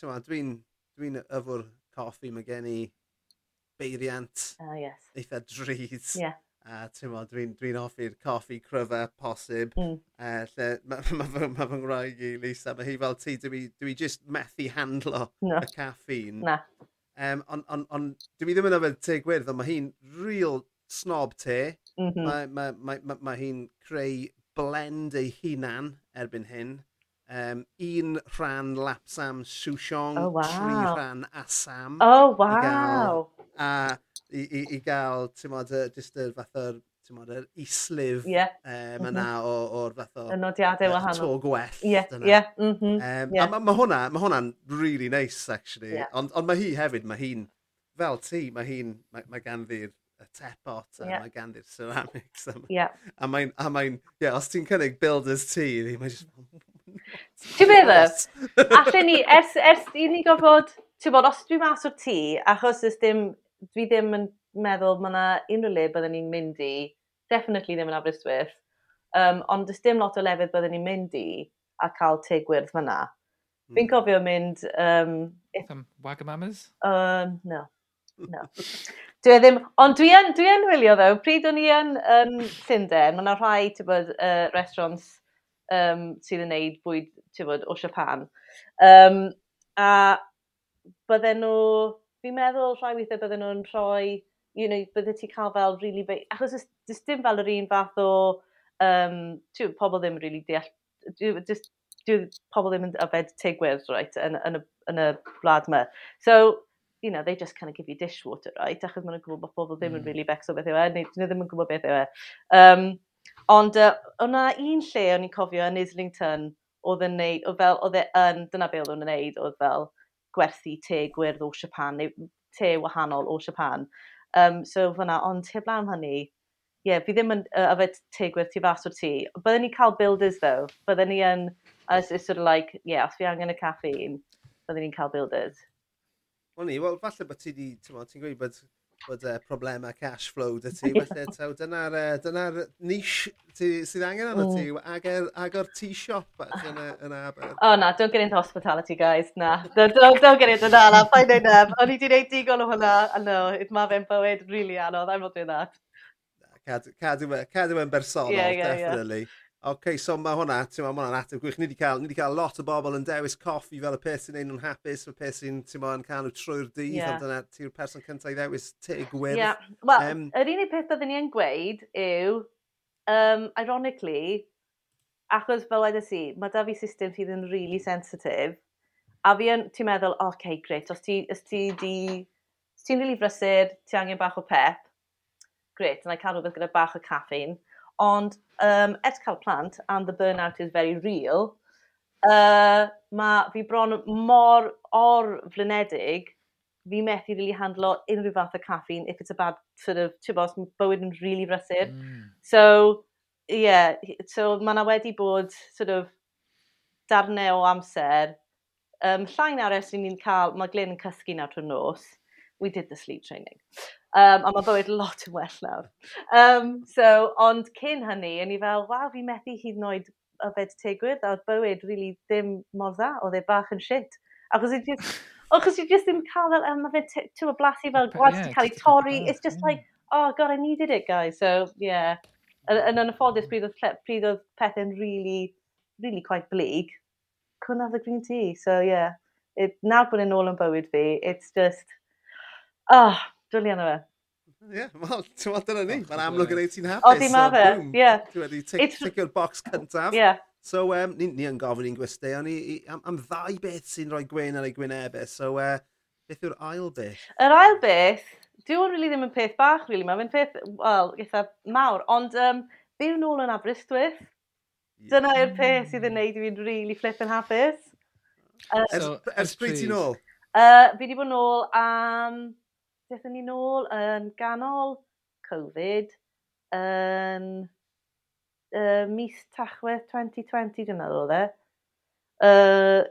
ma dwi'n dwi yfwr coffi, mae gen i beiriant. Oh, yes. Eitha drud. Yeah. A ti'n dwi'n dwi hoffi'r coffi cryfa posib. Mm. Uh, lle mae ma, [LAUGHS] ma, ma fy ngwraig i, Lisa, mae hi fel ti, dwi, dwi just methu handlo no. y caffeine. Na. Um, ond on, on, dwi ddim yn yfed te gwyrdd, ond mae hi'n real snob te. Mm -hmm. Mae ma, ma, ma, ma hi'n creu blend ei hunan erbyn hyn. Um, un rhan lapsam souchong, oh, wow. tri rhan Assam. Oh, wow! a i, i, i gael, ti'n modd, jyst yr fath o'r ti'n modd, yr islif yeah. um, yna mm -hmm. o'r fath o... Y nodiadau uh, wahanol. ...to gwell. Ie, yeah. yeah. mm -hmm. um, yeah. A mae ma hwnna, ma hwnna'n really nice, actually. Yeah. Ond on mae hi hefyd, mae hi'n, fel ti, mae hi'n, mae, mae ganddi'r y tepot, a yeah. mae ganddi'r ceramics. A, yeah. a mae'n, a mae'n, ie, yeah, os ti'n cynnig builders ti, mae'n just... Hmm, ti'n meddwl? Allen ni, ers, ers i ni gofod, ti'n bod, os dwi mas o'r tŷ, achos ys dim dwi ddim yn meddwl mae yna unrhyw le byddwn ni'n mynd i, definitely ddim yn Aberystwyth, um, ond does dim lot o lefydd byddwn ni'n mynd i a cael te gwyrdd fyna. Mm. Fi'n cofio mynd... Um, if, Some Wagamamas? Um, no. No. [LAUGHS] dwi e ddim, ond dwi yn, dwi yn wylio ddo, pryd o'n i yn um, Llundain, mae yna rhai, ti'n bod, uh, restaurants um, sydd yn neud bwyd, ti'n bod, o Japan. Um, a bydden nhw fi'n meddwl rhai weithiau bydden nhw'n rhoi, you know, bydde ti cael fel really big, achos dys dim fel yr un fath o, um, ti'n pobl ddim really deall, just, dyw pobl ddim yn yfed tigwydd, right, yn, yn, y, yn y wlad yma. So, you know, they just kind of give you dishwater, right, achos maen nhw'n gwybod bod pobl ddim yn mm. really becso beth yw e, neu dyn nhw ddim yn gwybod beth yw e. Um, ond uh, o'na un lle o'n i'n cofio yn Islington, oedd yn neud, oedd fel, oedd e yn, dyna be oedd o'n neud, oedd fel, gwerthu te gwyrdd o Japan, neu te wahanol o Japan. Um, so fyna, ond te blaen hynny, ie, yeah, fi ddim yn uh, yfed te gwyrdd tu fas o'r tŷ. Byddwn ni cael builders, though. Byddwn ni yn, as it's sort of like, ie, yeah, os fi angen y caffeine, byddwn ni'n cael builders. Wel ni, wel, falle bod ti wedi, ti'n gweud bod bod uh, problemau cash flow dy ti. Felly, taw, dyna'r uh, dyna nish sydd angen arno ti, mm. agor, agor tea shop yn, yn Aber. Oh, na, don't get into hospitality, guys, na. Don't, don't, don't get into that, na, ffain o'n em. Um, o'n i di wneud digon o hwnna, a no, mae fe'n bywyd really anodd, I'm not doing that. Cadw mewn bersonol, yeah, yeah, definitely. Yeah. OK, so mae hwnna, ti'n ma, hwnna'n ateb gwych. Ni wedi cael, ni wedi cael lot o bobl yn dewis coffi fel y peth sy'n ein nhw'n hapus, fel peth sy'n, ti'n ma, yn cael nhw trwy'r dydd, yeah. ond dyna ti'r person cyntaf i ddewis te gwyrdd. Yeah. Wel, um, yr unig peth oedden ni yn gweud yw, um, ironically, achos fel wedi si, mae da fi system sydd yn really sensitif, a fi yn, ti'n meddwl, oce, okay, gret, os ti, os ti di, os ti'n rili really brysur, ti angen bach o pep, gret, yna i cael rhywbeth gyda bach o caffeine, Ond um, ers cael plant, and the burnout is very real, uh, mae fi bron mor or flynedig, fi methu really handlo unrhyw fath o caffeine if it's a bad sort of, ti'n bos, bywyd yn really brysur. Mm. So, yeah, so mae yna wedi bod sort of darnau o amser. Um, llai nawr ers ni'n cael, mae Glyn yn cysgu nawr trwy'r nos. We did the sleep training. Um, a mae bywyd lot yn well nawr. Um, so, ond cyn hynny, o'n i fel, waw, fi methu hyd yn oed yfed tegwyd, a oedd bywyd really ddim mor dda, oedd e bach yn shit. Achos i just, achos i just ddim cael, a mae fe, tu o blasu fel gwaith yeah, cael ei torri, it's just yeah. like, oh god, I needed it, guys. So, yeah. Yn yn ffodus, pryd oedd, pryd oedd pethau'n really, really quite bleak, couldn't have the green tea. So, yeah. It, nawr bod yn ôl yn bywyd fi, it's just, oh, Dwli yna fe. Ie, wel, ti'n meddwl dyna ni. Mae'n amlwg yn ei ti'n hapus. O, di ma fe, ie. Ti wedi ticio'r box cyntaf. Ie. So, um, ni, ni yn gofyn i'n gwestiwn ni am, am ddau beth sy'n rhoi gwein ar ei gwynebau. So, uh, beth yw'r ail beth? Yr ail beth, dwi'n rili really ddim yn peth bach, really. Mae'n peth, wel, eitha mawr. Ond, um, byw nôl yn Aberystwyth. Dyna yw'r peth sydd yn neud i fi'n rili really yn hapus. Uh, so, ers, ers pryd ti'n ôl? Uh, fi wedi bod nôl am... Um, Dethon ni nôl yn ganol Covid yn uh, mis Tachwedd 2020 dwi'n meddwl oedd e. Uh,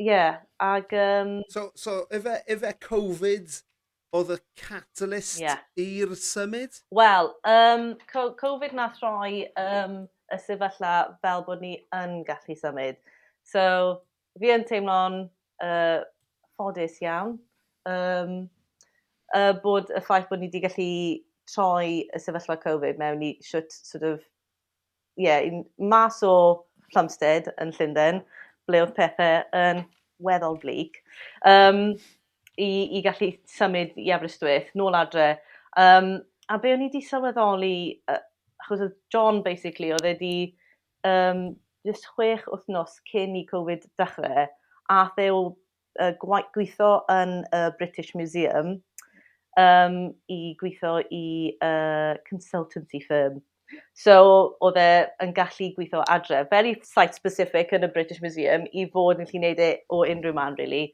yeah, ag... Um... So, so efe, efe Covid oedd y catalyst yeah. i'r symud? Wel, um, Covid nath rhoi um, y sefyllfa fel bod ni yn gallu symud. So, fi yn teimlo'n uh, ffodus iawn. Um, uh, bod y ffaith bod ni wedi gallu troi y sefyllfa Covid mewn i siwt sort of, yeah, mas o Plumstead yn Llundain, ble oedd pethau yn weddol blig, um, i, i gallu symud i Aberystwyth, nôl adre. Um, a be o'n i wedi sylweddoli, uh, achos oedd John, basically, oedd wedi um, just chwech wythnos cyn i Covid dechrau, a the o uh, gweithio yn y British Museum, um, i gweithio i uh, consultancy firm. So, oedd e yn gallu gweithio adre, very site-specific yn y British Museum, i fod yn gallu gwneud e o unrhyw man, really.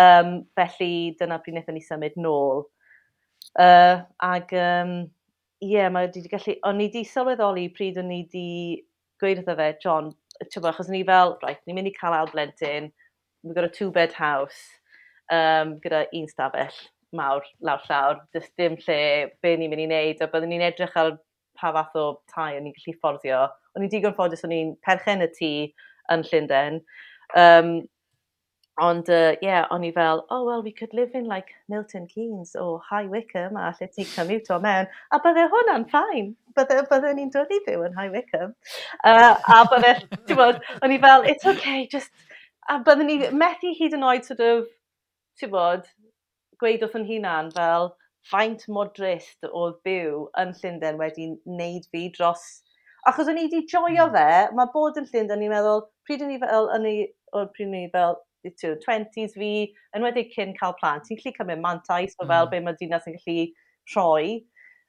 Um, felly, dyna pryd wnaethon ni symud nôl. Uh, ag, um, ie, yeah, mae wedi gallu... O'n i wedi sylweddoli pryd o'n i wedi gweud wrtho fe, John, ti'n achos ni fel, right, ni'n mynd i cael al blentyn, we've got a two-bed house, um, gyda un stafell mawr lawr llawr, dys dim lle be ni'n mynd i wneud, a byddwn ni'n edrych ar pa fath o tai o'n i'n gallu fforddio. O'n i'n digon ffodus o'n i'n perchen y tŷ yn Llundain. Um, ond, ie, uh, yeah, o'n i fel, oh, well, we could live in, like, Milton Keynes or High Wycombe, a lle ti'n commute o mewn. A bydde hwnna'n ffain. Bydde, bydde ni'n dod i fyw yn High Wycombe. Uh, a bydde, ti'n bod, o'n i fel, it's okay, just... A bydde ni methu hyd yn oed, sort of, ti'n bod, gweud wrth yn hunan fel faint mor drist oedd byw yn Llundain wedi wneud fi dros... Achos o'n i wedi joio hmm. fe, mae bod yn Llundain, ni'n meddwl, pryd o'n i fel, o'n i, o'n pryd o'n i fel, 20s fi, yn wedi cyn cael plant, ti'n gallu cymryd mantais o fel mm. be mae dinas yn gallu troi.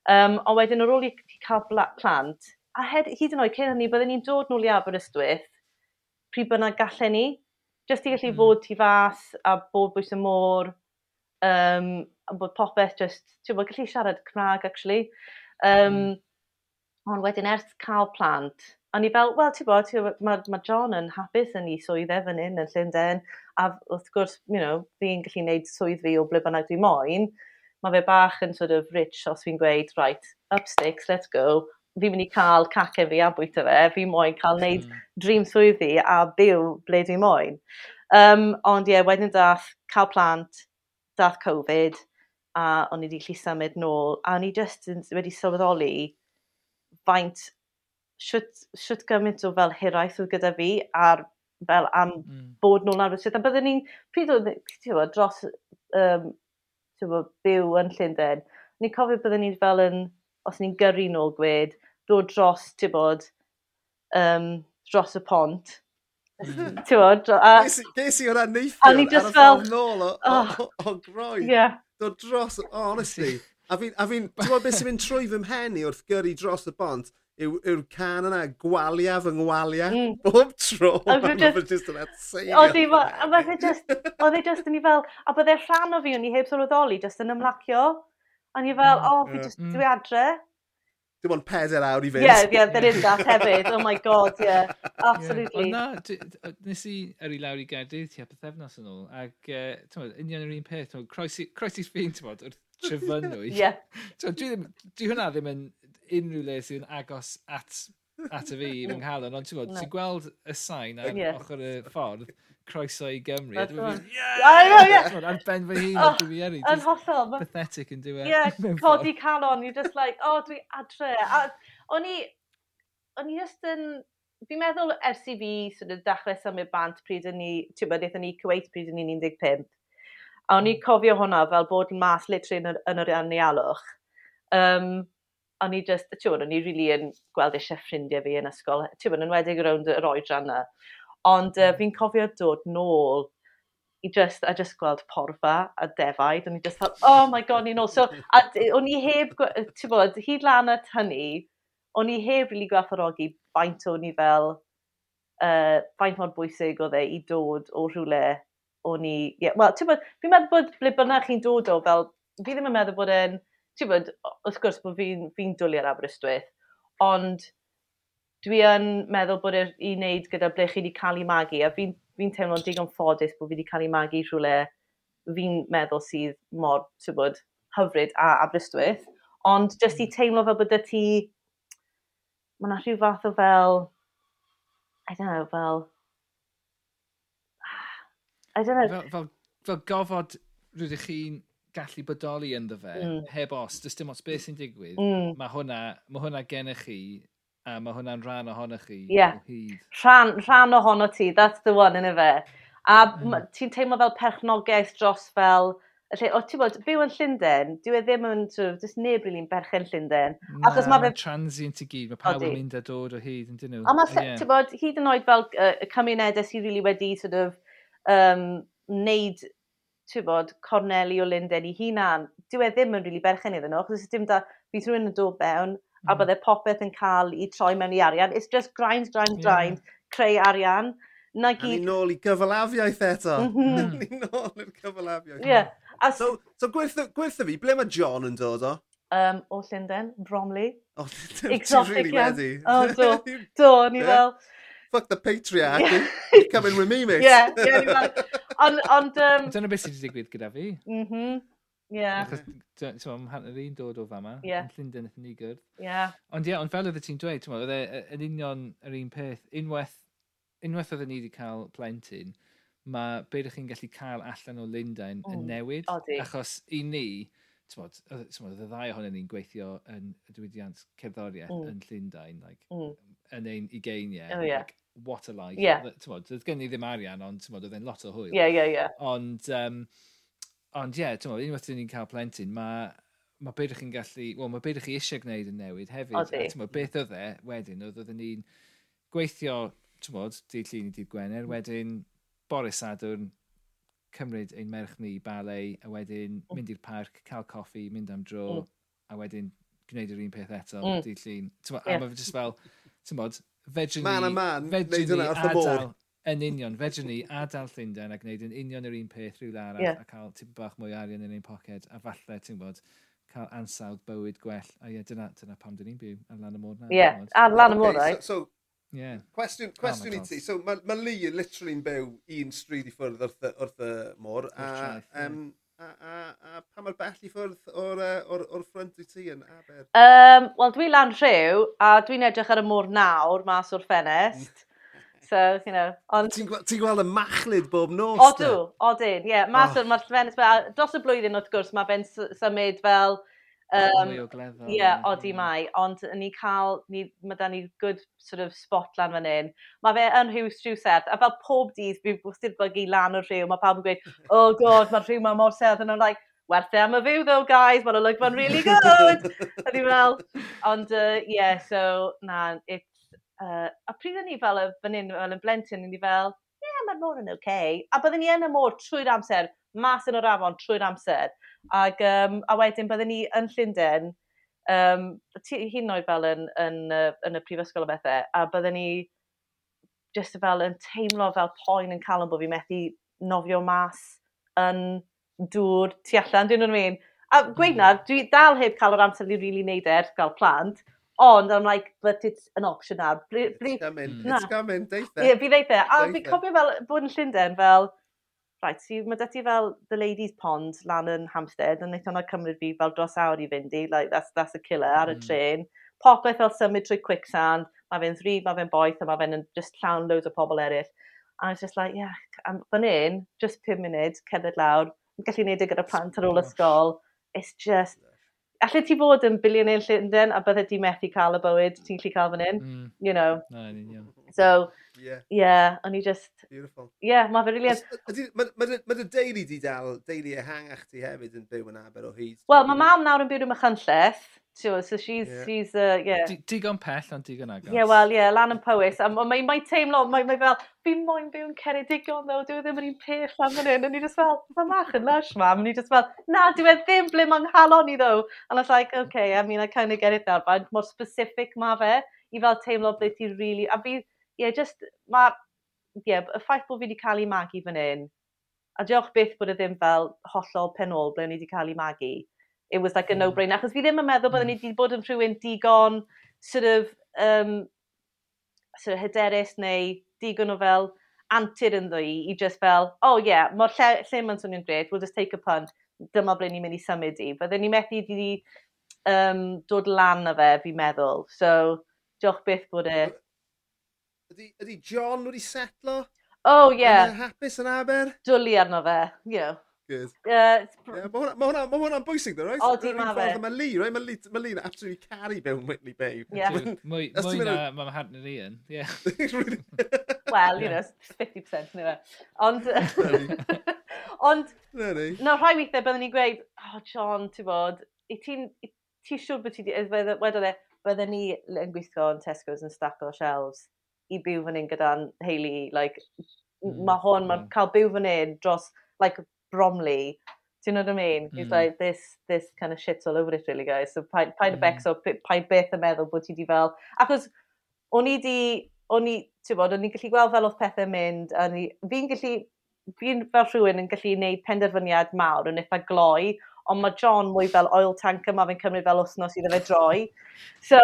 Um, ond wedyn ar ôl i cael plant, a hed, hyd yn oed cyn hynny, byddwn ni'n dod nôl i Aberystwyth, pryd bynnag gallen ni, jyst i gallu mm. fod tu fas a bod bwys y môr, um, a bod popeth just, ti'n bod gallu siarad Cymraeg, actually. Um, mm. Ond wedyn ers cael plant, o'n i fel, wel, ti'n bod, mae ma John yn hapus yn ei swydd e fan yn Llundain, a wrth gwrs, you know, fi'n gallu gwneud swydd fi o ble bynnag dwi'n moyn, mae fe bach yn sort of rich os fi'n gweud, right, up sticks, let's go, fi'n mynd i cael cacau fi a bwyta fe, fi'n moyn cael wneud mm. dream swydd fi a byw ble dwi'n moyn. Um, ond ie, yeah, wedyn dath, cael plant, dath Covid a o'n i wedi lli symud nôl a o'n i just wedi sylweddoli faint siwt, siwt gymaint o fel hiraeth oedd gyda fi a'r fel am mm. bod nhw'n arfer sydd. A byddwn ni'n pryd oedd dros um, bod, byw yn Llundain, ni'n cofio byddwn ni fel yn, os ni'n gyrru nôl gwed, dod dros, ti'n bod, um, dros y pont, Mm. Tywod, a... Ges i hwnna neithio, a ni just fel... nôl o, o, oh. o, groen. Yeah. Dod dros, oh, honestly. A fi'n, a fi'n, ti'n gwybod beth sy'n mynd trwy fy mhen i wrth gyrru dros y bont? Yw'r can yna gwalia fy ngwalia mm. bob tro. Oedd e just yn atseilio. Oedd e just, oedd e just yn i fel, a bydde rhan o fi o'n i heb sylweddoli, just yn ymlacio. A ni fel, mm, o, fi just, mm. dwi adre dim ond peder awr i fynd. Ie, yeah, yeah, there is that hefyd. Oh my god, yeah. [LAUGHS] Absolutely. Yeah. Ond na, nes i yr i lawr i Gaerdydd ti a pethefnos yn ôl, ac uh, union yr un peth, croesi ffin, ti'n bod, wrth [LAUGHS] trefynwy. Ie. Dwi hwnna ddim yn unrhyw le sy'n agos at at y fi fy nghalon, ond ti'n bod, gweld, ti'n gweld y sain ar yeah. ochr y ffordd, croeso i Gymru. That's right. Yeah! I know, yeah! Ar ben fy hun, oh, dwi'n fi eri. Yn hollol. Pathetic yn diwedd. Yeah, [LAUGHS] codi calon. You're just like, oh, dwi adre. A o'n i, o'n i just yn, fi'n meddwl ers i fi sort of, dechrau symud bant pryd yn ni, ti'n bod, eithon ni Kuwait pryd yn ni'n 15. A o'n i hmm. cofio hwnna fel bod yn mas literally yn, yn yr anialwch. Um, o'n i just, ti'n bod, o'n i rili really yn gweld eisiau ffrindiau fi yn ysgol. Ti'n bod, yn wedig rownd yr oedran yna. Ond uh, fi'n cofio dod nôl i just, a just gweld porfa a defaid, o'n i just fel, oh my god, ni'n ôl. So, a, o'n i heb, ti'n bod, hyd lan at hynny, o'n i heb rili really gwerthorogi faint o'n i fel, uh, faint mor bwysig oedd e i dod o rhywle o'n i, yeah, wel, ti'n bod, fi'n meddwl bod ble bynnag chi'n dod o fel, fi ddim yn meddwl bod e'n, ti'n bod, wrth gwrs bod fi'n fi, dwlu ar Aberystwyth, ond dwi yn meddwl bod yr i wneud gyda ble chi wedi cael ei magu, a fi'n fi, fi teimlo'n digon ffodus bod fi wedi cael ei magu rhywle fi'n meddwl sydd mor, ti'n bod, hyfryd a Aberystwyth. Ond jyst i hmm. teimlo fel bod y ti, mae yna rhyw fath o fel, I don't know, fel, I don't know. Fel, fel, fel gofod rydych chi'n gallu bodoli ynddo fe, mm. heb os, dys dim ots beth sy'n digwydd, mm. mae hwnna, mae hwnna gennych chi a mae hwnna'n rhan ohonoch chi. Ie, yeah. rhan, rhan ohono ti, that's the one, yn fe. A mm. ti'n teimlo fel perchnogaeth dros fel, lle, o ti'n bod, byw yn Llundain, dyw e ddim yn, dys neb rili'n berchen Llundain. Na, Achos mae'n transient i gyd, mae pawb yn mynd a dod o hyd, yn dyn nhw. A mae, yeah. ti'n bod, hyd yn oed fel uh, y cymunedau sydd rili really wedi, sort of, um, neud ti'n bod, Corneli o Lundain i hunan, dyw e ddim yn rili really berchen iddyn nhw, achos dim da, bydd rhywun yn dod mewn, a hmm. bydde popeth yn cael i troi mewn i arian. It's just grind, grind, grind, creu arian. Na gyd... A ni nôl i gyfalafiaeth eto. [LAUGHS] Mm -hmm. ni nôl i'r gyfalafiaeth. Yeah. As... So, so gwerthu, gwerthu fi, ble mae John yn dod o? Um, o Llundain, Bromley. O oh, Llundain, ti'n really wedi. O, do, [LAUGHS] do, ni fel... Fuck the patriarchy, yeah. come in with me, mate. yeah, yeah, ni fel... Ond... On, um... Dyna beth sydd wedi digwydd gyda fi. Mhm. Mm Ie. Achos ti'n hanner un dod o fama, yeah. yn Llundain ydyn ni gyrdd. Yeah. Ond ie, yeah, ond fel oedd ti'n dweud, ti'n oedd yn union yr un peth, unwaith, unwaith oedd ni wedi cael plentyn, mae be ydych chi'n gallu cael allan o Lundain mm. newid. Odi. Achos i ni, ti'n meddwl, y ddau ohonyn ni'n gweithio yn y diwydiant cerddoriaeth mm. yn Llundain, like, mm. yn ein ugeiniau. Oh, yeah. like, what a life. Yeah. Tymod, doedd gen i ddim arian, ond ti'n meddwl, oedd e'n lot o hwyl. Ie, yeah, ie, yeah, ie. Yeah. Ond, um, Ond ie, yeah, ti'n meddwl, unwaith ni'n cael plentyn, mae ma beth chi'n gallu, wel, mae beth chi eisiau gwneud yn newid hefyd. Odi. Ti'n meddwl, beth oedd e wedyn, oedd oedden ni'n gweithio, ti'n meddwl, dydd llun i dydd Gwener, mm. wedyn Boris Sadwrn, cymryd ein merch ni i balei, a wedyn mm. mynd i'r parc, cael coffi, mynd am dro, mm. a wedyn gwneud yr un peth eto, mm. dydd llun. Ti'n meddwl, yeah. a mae fe jyst fel, ti'n meddwl, fedrwn ni... Man a man, neud hwnna wrth y môr. Yn union, fedrwn ni adael Llundain a gwneud yn union yr un peth rhywle arall yeah. a cael tip bach mwy arian yn ein poced a falle, ti'n bod, cael ansawdd bywyd gwell. A ie, dyna, dyna pam dyn ni'n byw ar lan y môr na. Ie, yeah, ar lan y môr na. So, so yeah. cwestiwn, cwestiwn oh, i ti. So, mae ma Lee yn literally'n byw un stryd i ffwrdd wrth, wrth y môr. A, um, a, a, a pa mae'r bell i ffwrdd o'r, or, or ffrant i ti yn Aber? Um, Wel, dwi lan rhyw, a dwi'n edrych ar y môr nawr mas o'r ffenest. [LAUGHS] So, you know, ond... Ti'n gwe ti gweld y machlid bob nos? Odw, odyn, ie. Yeah. Mas oh. mae'r fe'n, dros y blwyddyn wrth gwrs, mae fe'n symud fel... Um, o glefo. Ie, yeah, odi mai. Ond ni cael, ni, mae da ni good sort of spot lan fan hyn. Mae fe yn rhyw rhyw serth. A fel pob dydd, fi'n bwysig bygu lan o'r rhyw. Mae pawb yn gweud, oh god, mae'r rhyw mae mor serth. And I'm like, werth e am y fyw though guys, mae'n olygfa'n really good. [LAUGHS] a ni fel, ond uh, yeah, so na, it, Uh, a pryd o'n i fel y fan hyn, fel yn blentyn, o'n i fel, ie, yeah, mae'r môr yn oce. Okay. A byddwn ni yn y môr trwy'r amser, mas yn o'r afon trwy'r amser. Ag, um, a wedyn byddwn ni yn Llundain, um, hi'n oed fel yn, yn, yn, yn y prifysgol o bethau, a byddwn ni just fel yn teimlo fel poen yn cael yn bod fi methu nofio mas yn dŵr tu allan, dwi'n nhw'n mean. A gweud hmm. na, dwi dal heb cael yr amser i rili really neud e er, gael plant, Ond, I'm like, but it's an option now. Bri, bri, it's coming, na. it's coming, deitha. Ie, yeah, fi ddeitha. A fi cofio fel, bod yn Llundain fel, right, so mae dati fel the ladies pond lan yn Hampstead, yn eithaf cymryd fi fel dros awr i fynd i, like, that's, that's a killer ar y mm. tren. Popeth fel symud trwy quicksand, mae fe'n ddrud, mae fe'n boeth, a mae fe'n just llawn loads o pobl eraill. And I was just like, yeah, I'm fan hyn, just 5 munud, cerdded lawr, yn gallu neud e gyda plant ar ôl ysgol. It's just allet ti fod yn bilionaire Llundain a bydde ti methu cael y bywyd ti'n lli cael fan hyn, mm. you know. No, yn. So, yeah, yeah o'n i just... Beautiful. Yeah, mae fe really... Mae dy deulu di dal, deulu ehangach ti hefyd yn byw yn Aber o hyd. Wel, mae mam nawr yn byw yn Machynlleth, Sure, so she's, yeah. she's, uh, yeah. D digon pell ond digon agos. Yeah, well, yeah, lan yn Powys. A mae ma teimlo, mae mae fel, fi moyn byw yn Ceredigion ddo, dwi e ddim yn un peth lan fan hyn. A ni just fel, mae mach yn lush, mam. A Ni just fel, na, dwi e ddim ble mae'n halon i ddo. And I was like, okay, I mean, I kind of get it now, but more specific mae fe i fel teimlo ble ti really... A fi, yeah, just, mae, yeah, y ffaith bod fi wedi cael ei magu fan hyn, a diolch byth bod e ddim fel hollol penol ble ni wedi cael ei magu it was like a hmm. no-brainer. Achos fi ddim yn meddwl byddwn hmm. ni wedi bod yn rhywun digon sort of, um, sort of hyderus neu digon o fel antur yn ddwy i just fel, oh yeah, mae'r lle, lle mae'n swnio'n gred, we'll just take a punt, dyma ble ni'n mynd i symud i. Fydden ni methu wedi um, dod lan o fe, fi'n meddwl. So, diolch byth bod e... Ydy, ydy John wedi setlo? Oh, yeah. Yn hapus yn aber? Dwli arno fe, you know. Good. Yeah, yeah, mae hwnna'n hwnna, bwysig, though, right? O, di ma fe. Mae Lee, right? Mae Lee, ma Lee absolutely caru mewn Whitley Bay. Yeah. Mwy na mae Hadner Ian, yeah. [LAUGHS] [LAUGHS] well, you know, 50% nhw e. Ond... [LAUGHS] Ond... No, rhai weithiau byddwn ni'n gweud, oh, John, ti bod, i ti'n... Ti'n siŵr bod ti di... Wedodd e, byddwn ni yn gweithio yn Tesco's yn stack o shelves i byw fan hyn gyda'n heili, like, mm, mae hwn, mm. mae cael byw fan hyn dros, like, Bromley. Do you know what I mean? Mm. He's hmm. like, this, this kind of shit's all over it really guys. So paid pa mm. y becso, paid beth yn meddwl bod ti di fel... Achos o'n i di, o'n i, ti'n bod, o'n i'n gallu gweld fel oedd pethau mynd, a fi'n gallu, fi'n fel rhywun yn gallu gwneud penderfyniad mawr yn eitha gloi, ond mae John mwy fel oil tanker, mae fe'n cymryd fel wsnos iddo fe droi. So,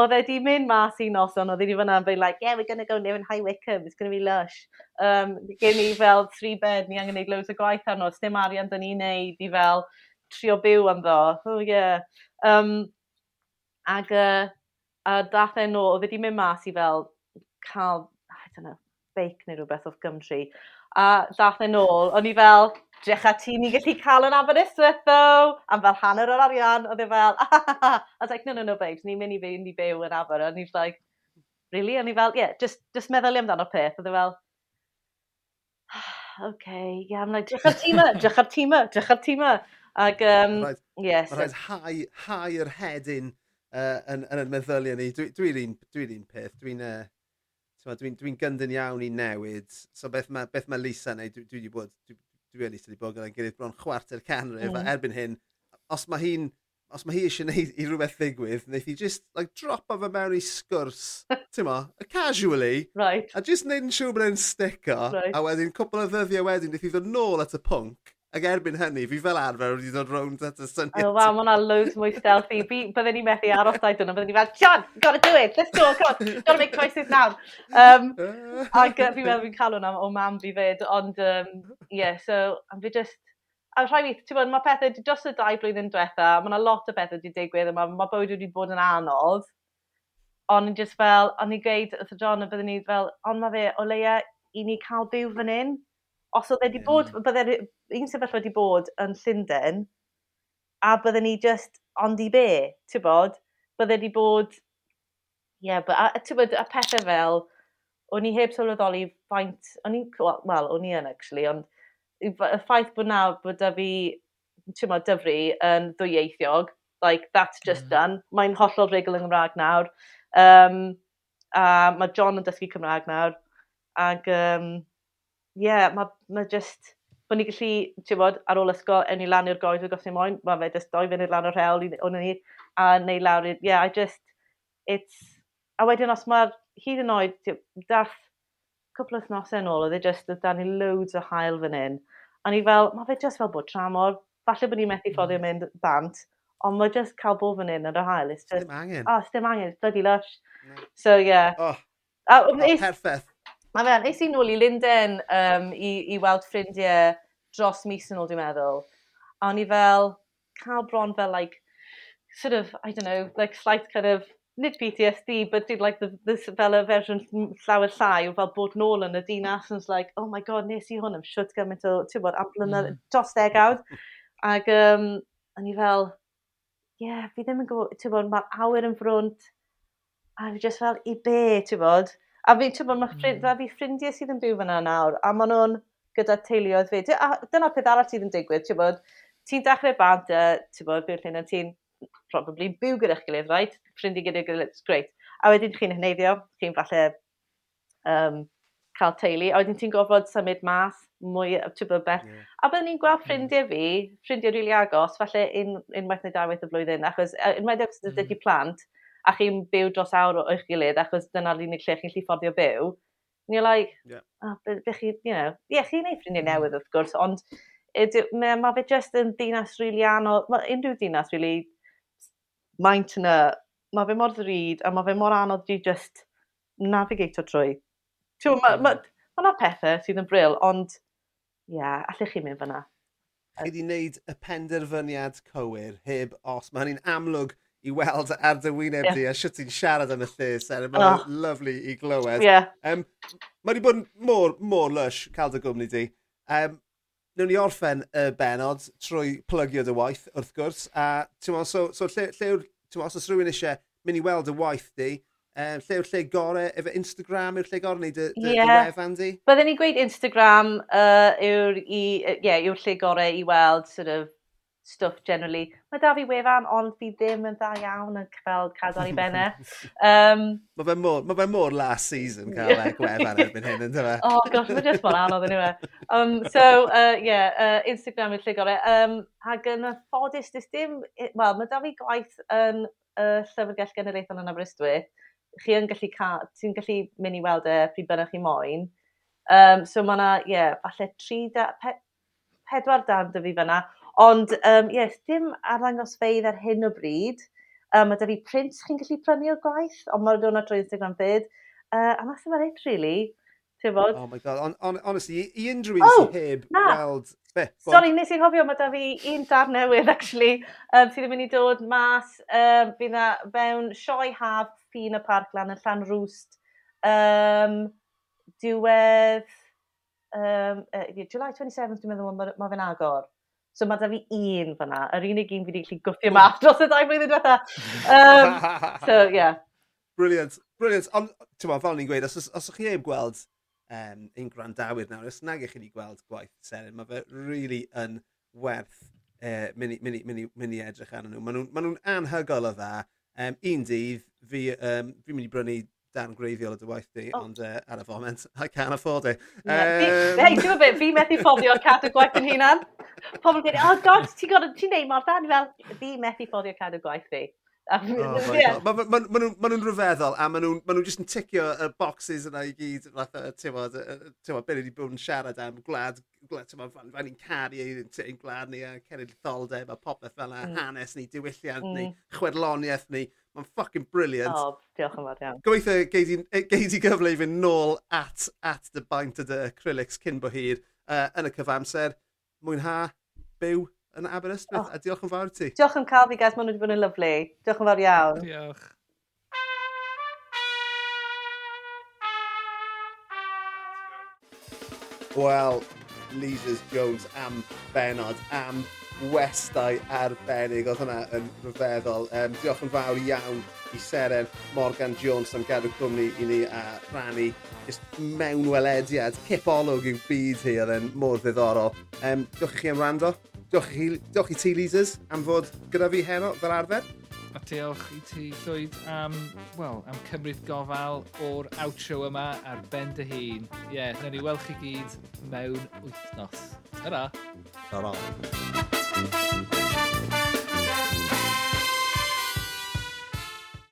oedd e di mynd mas i noson, oedd e di fyna yn fe, like, yeah, we're gonna go live in High Wycombe, it's gonna be lush. Um, gen i fel tri bed, ni angen gwneud loads o gwaith arno, dim arian dyn ni'n neud i fel trio byw anddo. Oh, yeah. Um, ag, uh, a dath e nôl, oedd e di mynd mas i fel cael, I don't know, bake neu rhywbeth off Gymru. A dath e nôl, o'n i fel, edrych a ti, ni gallu cael yn Aberystwyth ddo. Am fel hanner o'r arian, oedd e fel, ah, I was like, no, no, no, babes, ni'n mynd i fynd i byw yn Aber. And he's like, really? And he fel, yeah, just, just meddwl amdano'r peth. Oedd e fel, ah, okay, yeah, I'm like, drach ar tîma, drach ar tîma, drach ar tîma. Ac, um, right. yes. Mae'n rhaid hau, hau yr hedyn uh, yn, yn y meddyliau ni. Dwi'n dwi un, dwi un peth, dwi'n uh, dwi'n dwi, dwi gyndyn iawn i newid. So beth mae beth mae Lisa neu dwi wedi bod, dwi, dwi wedi sydd wedi bod gyda'n gilydd bron chwarter canrif, mm. a erbyn hyn, os mae hi'n os mae hi eisiau gwneud i rhywbeth ddigwydd, wneud hi just like, drop o fe mewn i sgwrs, [LAUGHS] ti'n mo, casually, right. a just wneud yn siŵr bod e'n sticker, right. a wedyn cwpl o ddyddiau wedyn, wneud hi ddod nôl at y pwnc, Ac erbyn hynny, fi fel arfer wedi dod rownd at y syniad. Oh, wow, mae hwnna loads mwy stealthy. Byddwn ni'n methu aros dau dwrnod, byddwn ni'n fel, John, gotta do it, let's go, come on, gotta make choices now. Um, ac uh, fi'n meddwl fi'n cael hwnna o mam fi fyd, ond, um, yeah, so, am fi just, a rhai fi, ti'n bod, mae pethau, dros y dau blwyddyn diwetha, mae yna lot o bethau wedi digwydd, a mae ma bywyd wedi bod yn anodd, ond just fel, ond i gweud, wrth y John, byddwn ni fel, ond mae fe, o leia, i ni cael byw fan hyn, Os oedd wedi bod, yeah. bydde un sefyllfa wedi bod yn Llundain, a bydde ni just ond i be, ti'n bod? Bydde wedi bod, ie, yeah, ti'n bod, a pethau fel, o'n i heb sylweddoli faint, o'n i, wel, o'n i yn, actually, ond y ffaith bod na bod da fi, ti'n bod, dyfru yn ddwyieithiog, like, that's just mm. done. Mae'n hollol regl yng Nghymraeg nawr. Um, a mae John yn dysgu Cymraeg nawr. Ac, um, ie, mae ma just, bod ni gallu, ti'n bod, ar ôl ysgol, enw lan i'r goedwig os ni moyn, mae fe just doi fynd i'r lan o'r rhewl o'n ni, a neu lawr i'r, yeah, I just, it's, a wedyn os mae'r hyd yn oed, dath cwpl o thnosau yn ôl, oedd e just, oedd dan ni loads o hael fan hyn, a ni fel, mae fe just fel bod tramor, falle bod ni'n methu hmm. ffoddio mm. mynd bant, ond mae just cael bod fan hyn yn yr hael, it's just, angen. oh, dim angen, it's bloody lush, no. so yeah. Oh, oh, oh, perffaith. Mae fe, nes i nôl i Linden um, i, i weld ffrindiau dros mis yn ôl, dwi'n meddwl. A o'n i fel, cael bron fel, like, sort of, I don't know, like slight kind of, nid PTSD, but did like the, this fel y fersiwn llawer llai, o fel bod nôl yn y dinas, and it's like, oh my god, nes i hwn am siwt gymaint o, ti'n bod, am blynydd, mm. dros degawd. Ac, um, o'n i fel, ie, yeah, fi ddim yn gwybod, ti'n bod, mae'r awyr yn ffrwnt, a fi just fel, i be, ti'n bod? A fi, ti'n bod, mae ffrind, hmm. fi ffrindiau sydd yn byw fyna nawr, a maen nhw'n gyda teuluoedd fi. A dyna peth arall sydd yn digwydd, ti'n bod, ti'n dechrau bant, ti'n bod, byw'r llun a ti'n probably byw gyda'ch gilydd, right? Ffrindiau gyda'r gilydd, great. A wedyn chi'n hynneiddio, chi'n falle um, cael teulu, a wedyn ti'n gofod symud mas mwy ti'n bod beth. Yeah. A byddwn ni'n gweld hmm. ffrindiau fi, ffrindiau rili really agos, falle unwaith un neu dawaith y flwyddyn, achos unwaith agos mm. ydy plant, a chi'n byw dros awr o'ch gilydd, achos dyna'r unig lle chi'n lli fforddio byw, and you're like, yeah. oh, be, be chi, you know, ie, yeah, chi'n ei ffrindiau mm. newydd wrth gwrs, ond mae ma fe jyst yn dinas rili really anodd, mae unrhyw dinas rili really maint yna, mae fe mor ddrud a mae fe mor anodd i just navigator trwy. Mae ma, ma, mm. ma na pethau sydd yn bril, ond ie, yeah, allech chi mynd fyna. Chi wedi wneud y penderfyniad cywir heb os, mae hynny'n amlwg i weld ar dy wyneb yeah. di a sio ti'n siarad yn y lle, Sarah. Mae'n oh. lyflu i glywed. Yeah. Um, mae wedi bod yn mor, mor lush cael dy gwmni di. Um, Nw'n ni orffen y benod trwy plygio dy waith, wrth gwrs. A, mo, so, so lle, lle yw'r, os oes rhywun eisiau mynd i weld y waith di, um, lle yw'r lle gorau, efo Instagram yw'r lle gorau neu dy, dy, yeah. dy wefan di? Byddwn ni'n gweud Instagram uh, yw'r yeah, yw lle gorau i weld sort of, stwff generally. Mae da fi wefan, ond fi ddim yn dda iawn yn fel cadw i benne. [LAUGHS] Um, mae fe mor, ma mor last season [LAUGHS] cael yeah. gwefan erbyn hyn, ynddo fe? [LAUGHS] oh, gosh, mae jyst mor anodd yn yw Um, so, uh, yeah, uh, Instagram yw'r lle gorau. Um, ac yn y ffodus, dys dim... Wel, mae da fi gwaith yn uh, Llyfrgell Genedlaethol yn Aberystwyth. Chi yn gallu, ca... ti'n gallu mynd i weld e pryd bynnag chi moyn. Um, so mae yna, ie, yeah, falle 3, 4 dan dy fi fyna, Ond um, yes, dim arddangosfeidd ar hyn o bryd. Um, mae da fi print chi'n gallu prynu o'r gwaith, ond mae'r dod trwy Instagram fyd. Uh, a mas about it, really. Bod? Oh my god, on, on, honestly, i unrhyw un oh, sy'n heb na. weld... Be. Sorry, nes i'n hofio, mae da fi un dar newydd, actually, um, sydd yn mynd i dod mas, um, fydd na fewn sioe haf ffin y parc lan yn llan rwst. Um, diwedd... Um, uh, July 27th, dwi'n meddwl, mae ma fe'n agor. So mae da fi un fyna, yr unig un fi wedi gallu gwthio mas dros y ddau flwyddyn diwetha. Um, so, yeah. Brilliant, brilliant. Ond, ti'n ma, fel ni'n gweud, os, os ych chi heb gweld um, un grandawyr nawr, os nag eich chi wedi gweld gwaith Seren, mae fe really yn werth uh, mynd, mynd, mynd, mynd i edrych arnyn nhw. Maen nhw'n ma nhw anhygol o dda. Um, un dydd, fi, um, fi'n mynd i brynu dan greiddiol y dy waith di, oh. ond uh, ar y foment, I can't afford it. Yeah, um... Hei, ti'n gwybod beth, fi methu ffoddio cadw gwaith yn hunan. Pobl gwneud, oh god, ti'n gwybod, ti'n neud mor dan, fel, fi methu ffoddio cadw gwaith oh fi. oh yeah. Mae ma, ma, ma, nhw'n rhyfeddol a maen nhw'n ma nhw jyst yn ticio y boxes yna i gyd fath o, ti'n bod, beth wedi bod yn siarad am gwlad, gwlad ti'n bod, fan ni'n caru ein gwlad ni a cenedlitholdeb a popeth fel yna, mm. hanes ni, diwylliant mm. ni, chwedloniaeth ni. Mae'n ffucking brilliant. Oh, diolch yn fawr iawn. Gobeithio geid i gyfle i fynd nôl at, at dy baint y dy acrylics cyn bo hir uh, yn y cyfamser. Mwynha, byw yn Aberystwyth. Oh. A diolch yn fawr ti. Diolch yn cael fi, guys. Mae'n wedi bod yn lyflu. Diolch yn fawr iawn. Diolch. Wel, Leaders Jones am Bernard am westau arbennig. Oedd hwnna yn rhyfeddol. Um, diolch yn fawr iawn i Seren Morgan Jones am gadw cwmni i ni a rhannu just mewn welediad. Cipolwg i'w byd hi, oedd yn mor ddiddorol. Um, diolch i chi am rando. Diolch i, diolch i ti, Leasers, am fod gyda fi heno fel arfer a diolch i ti llwyd am, well, am cymryd gofal o'r outro yma ar ben dy hun. Ie, yeah, newn ni weld chi gyd mewn wythnos. Ta-ra! Ta-ra!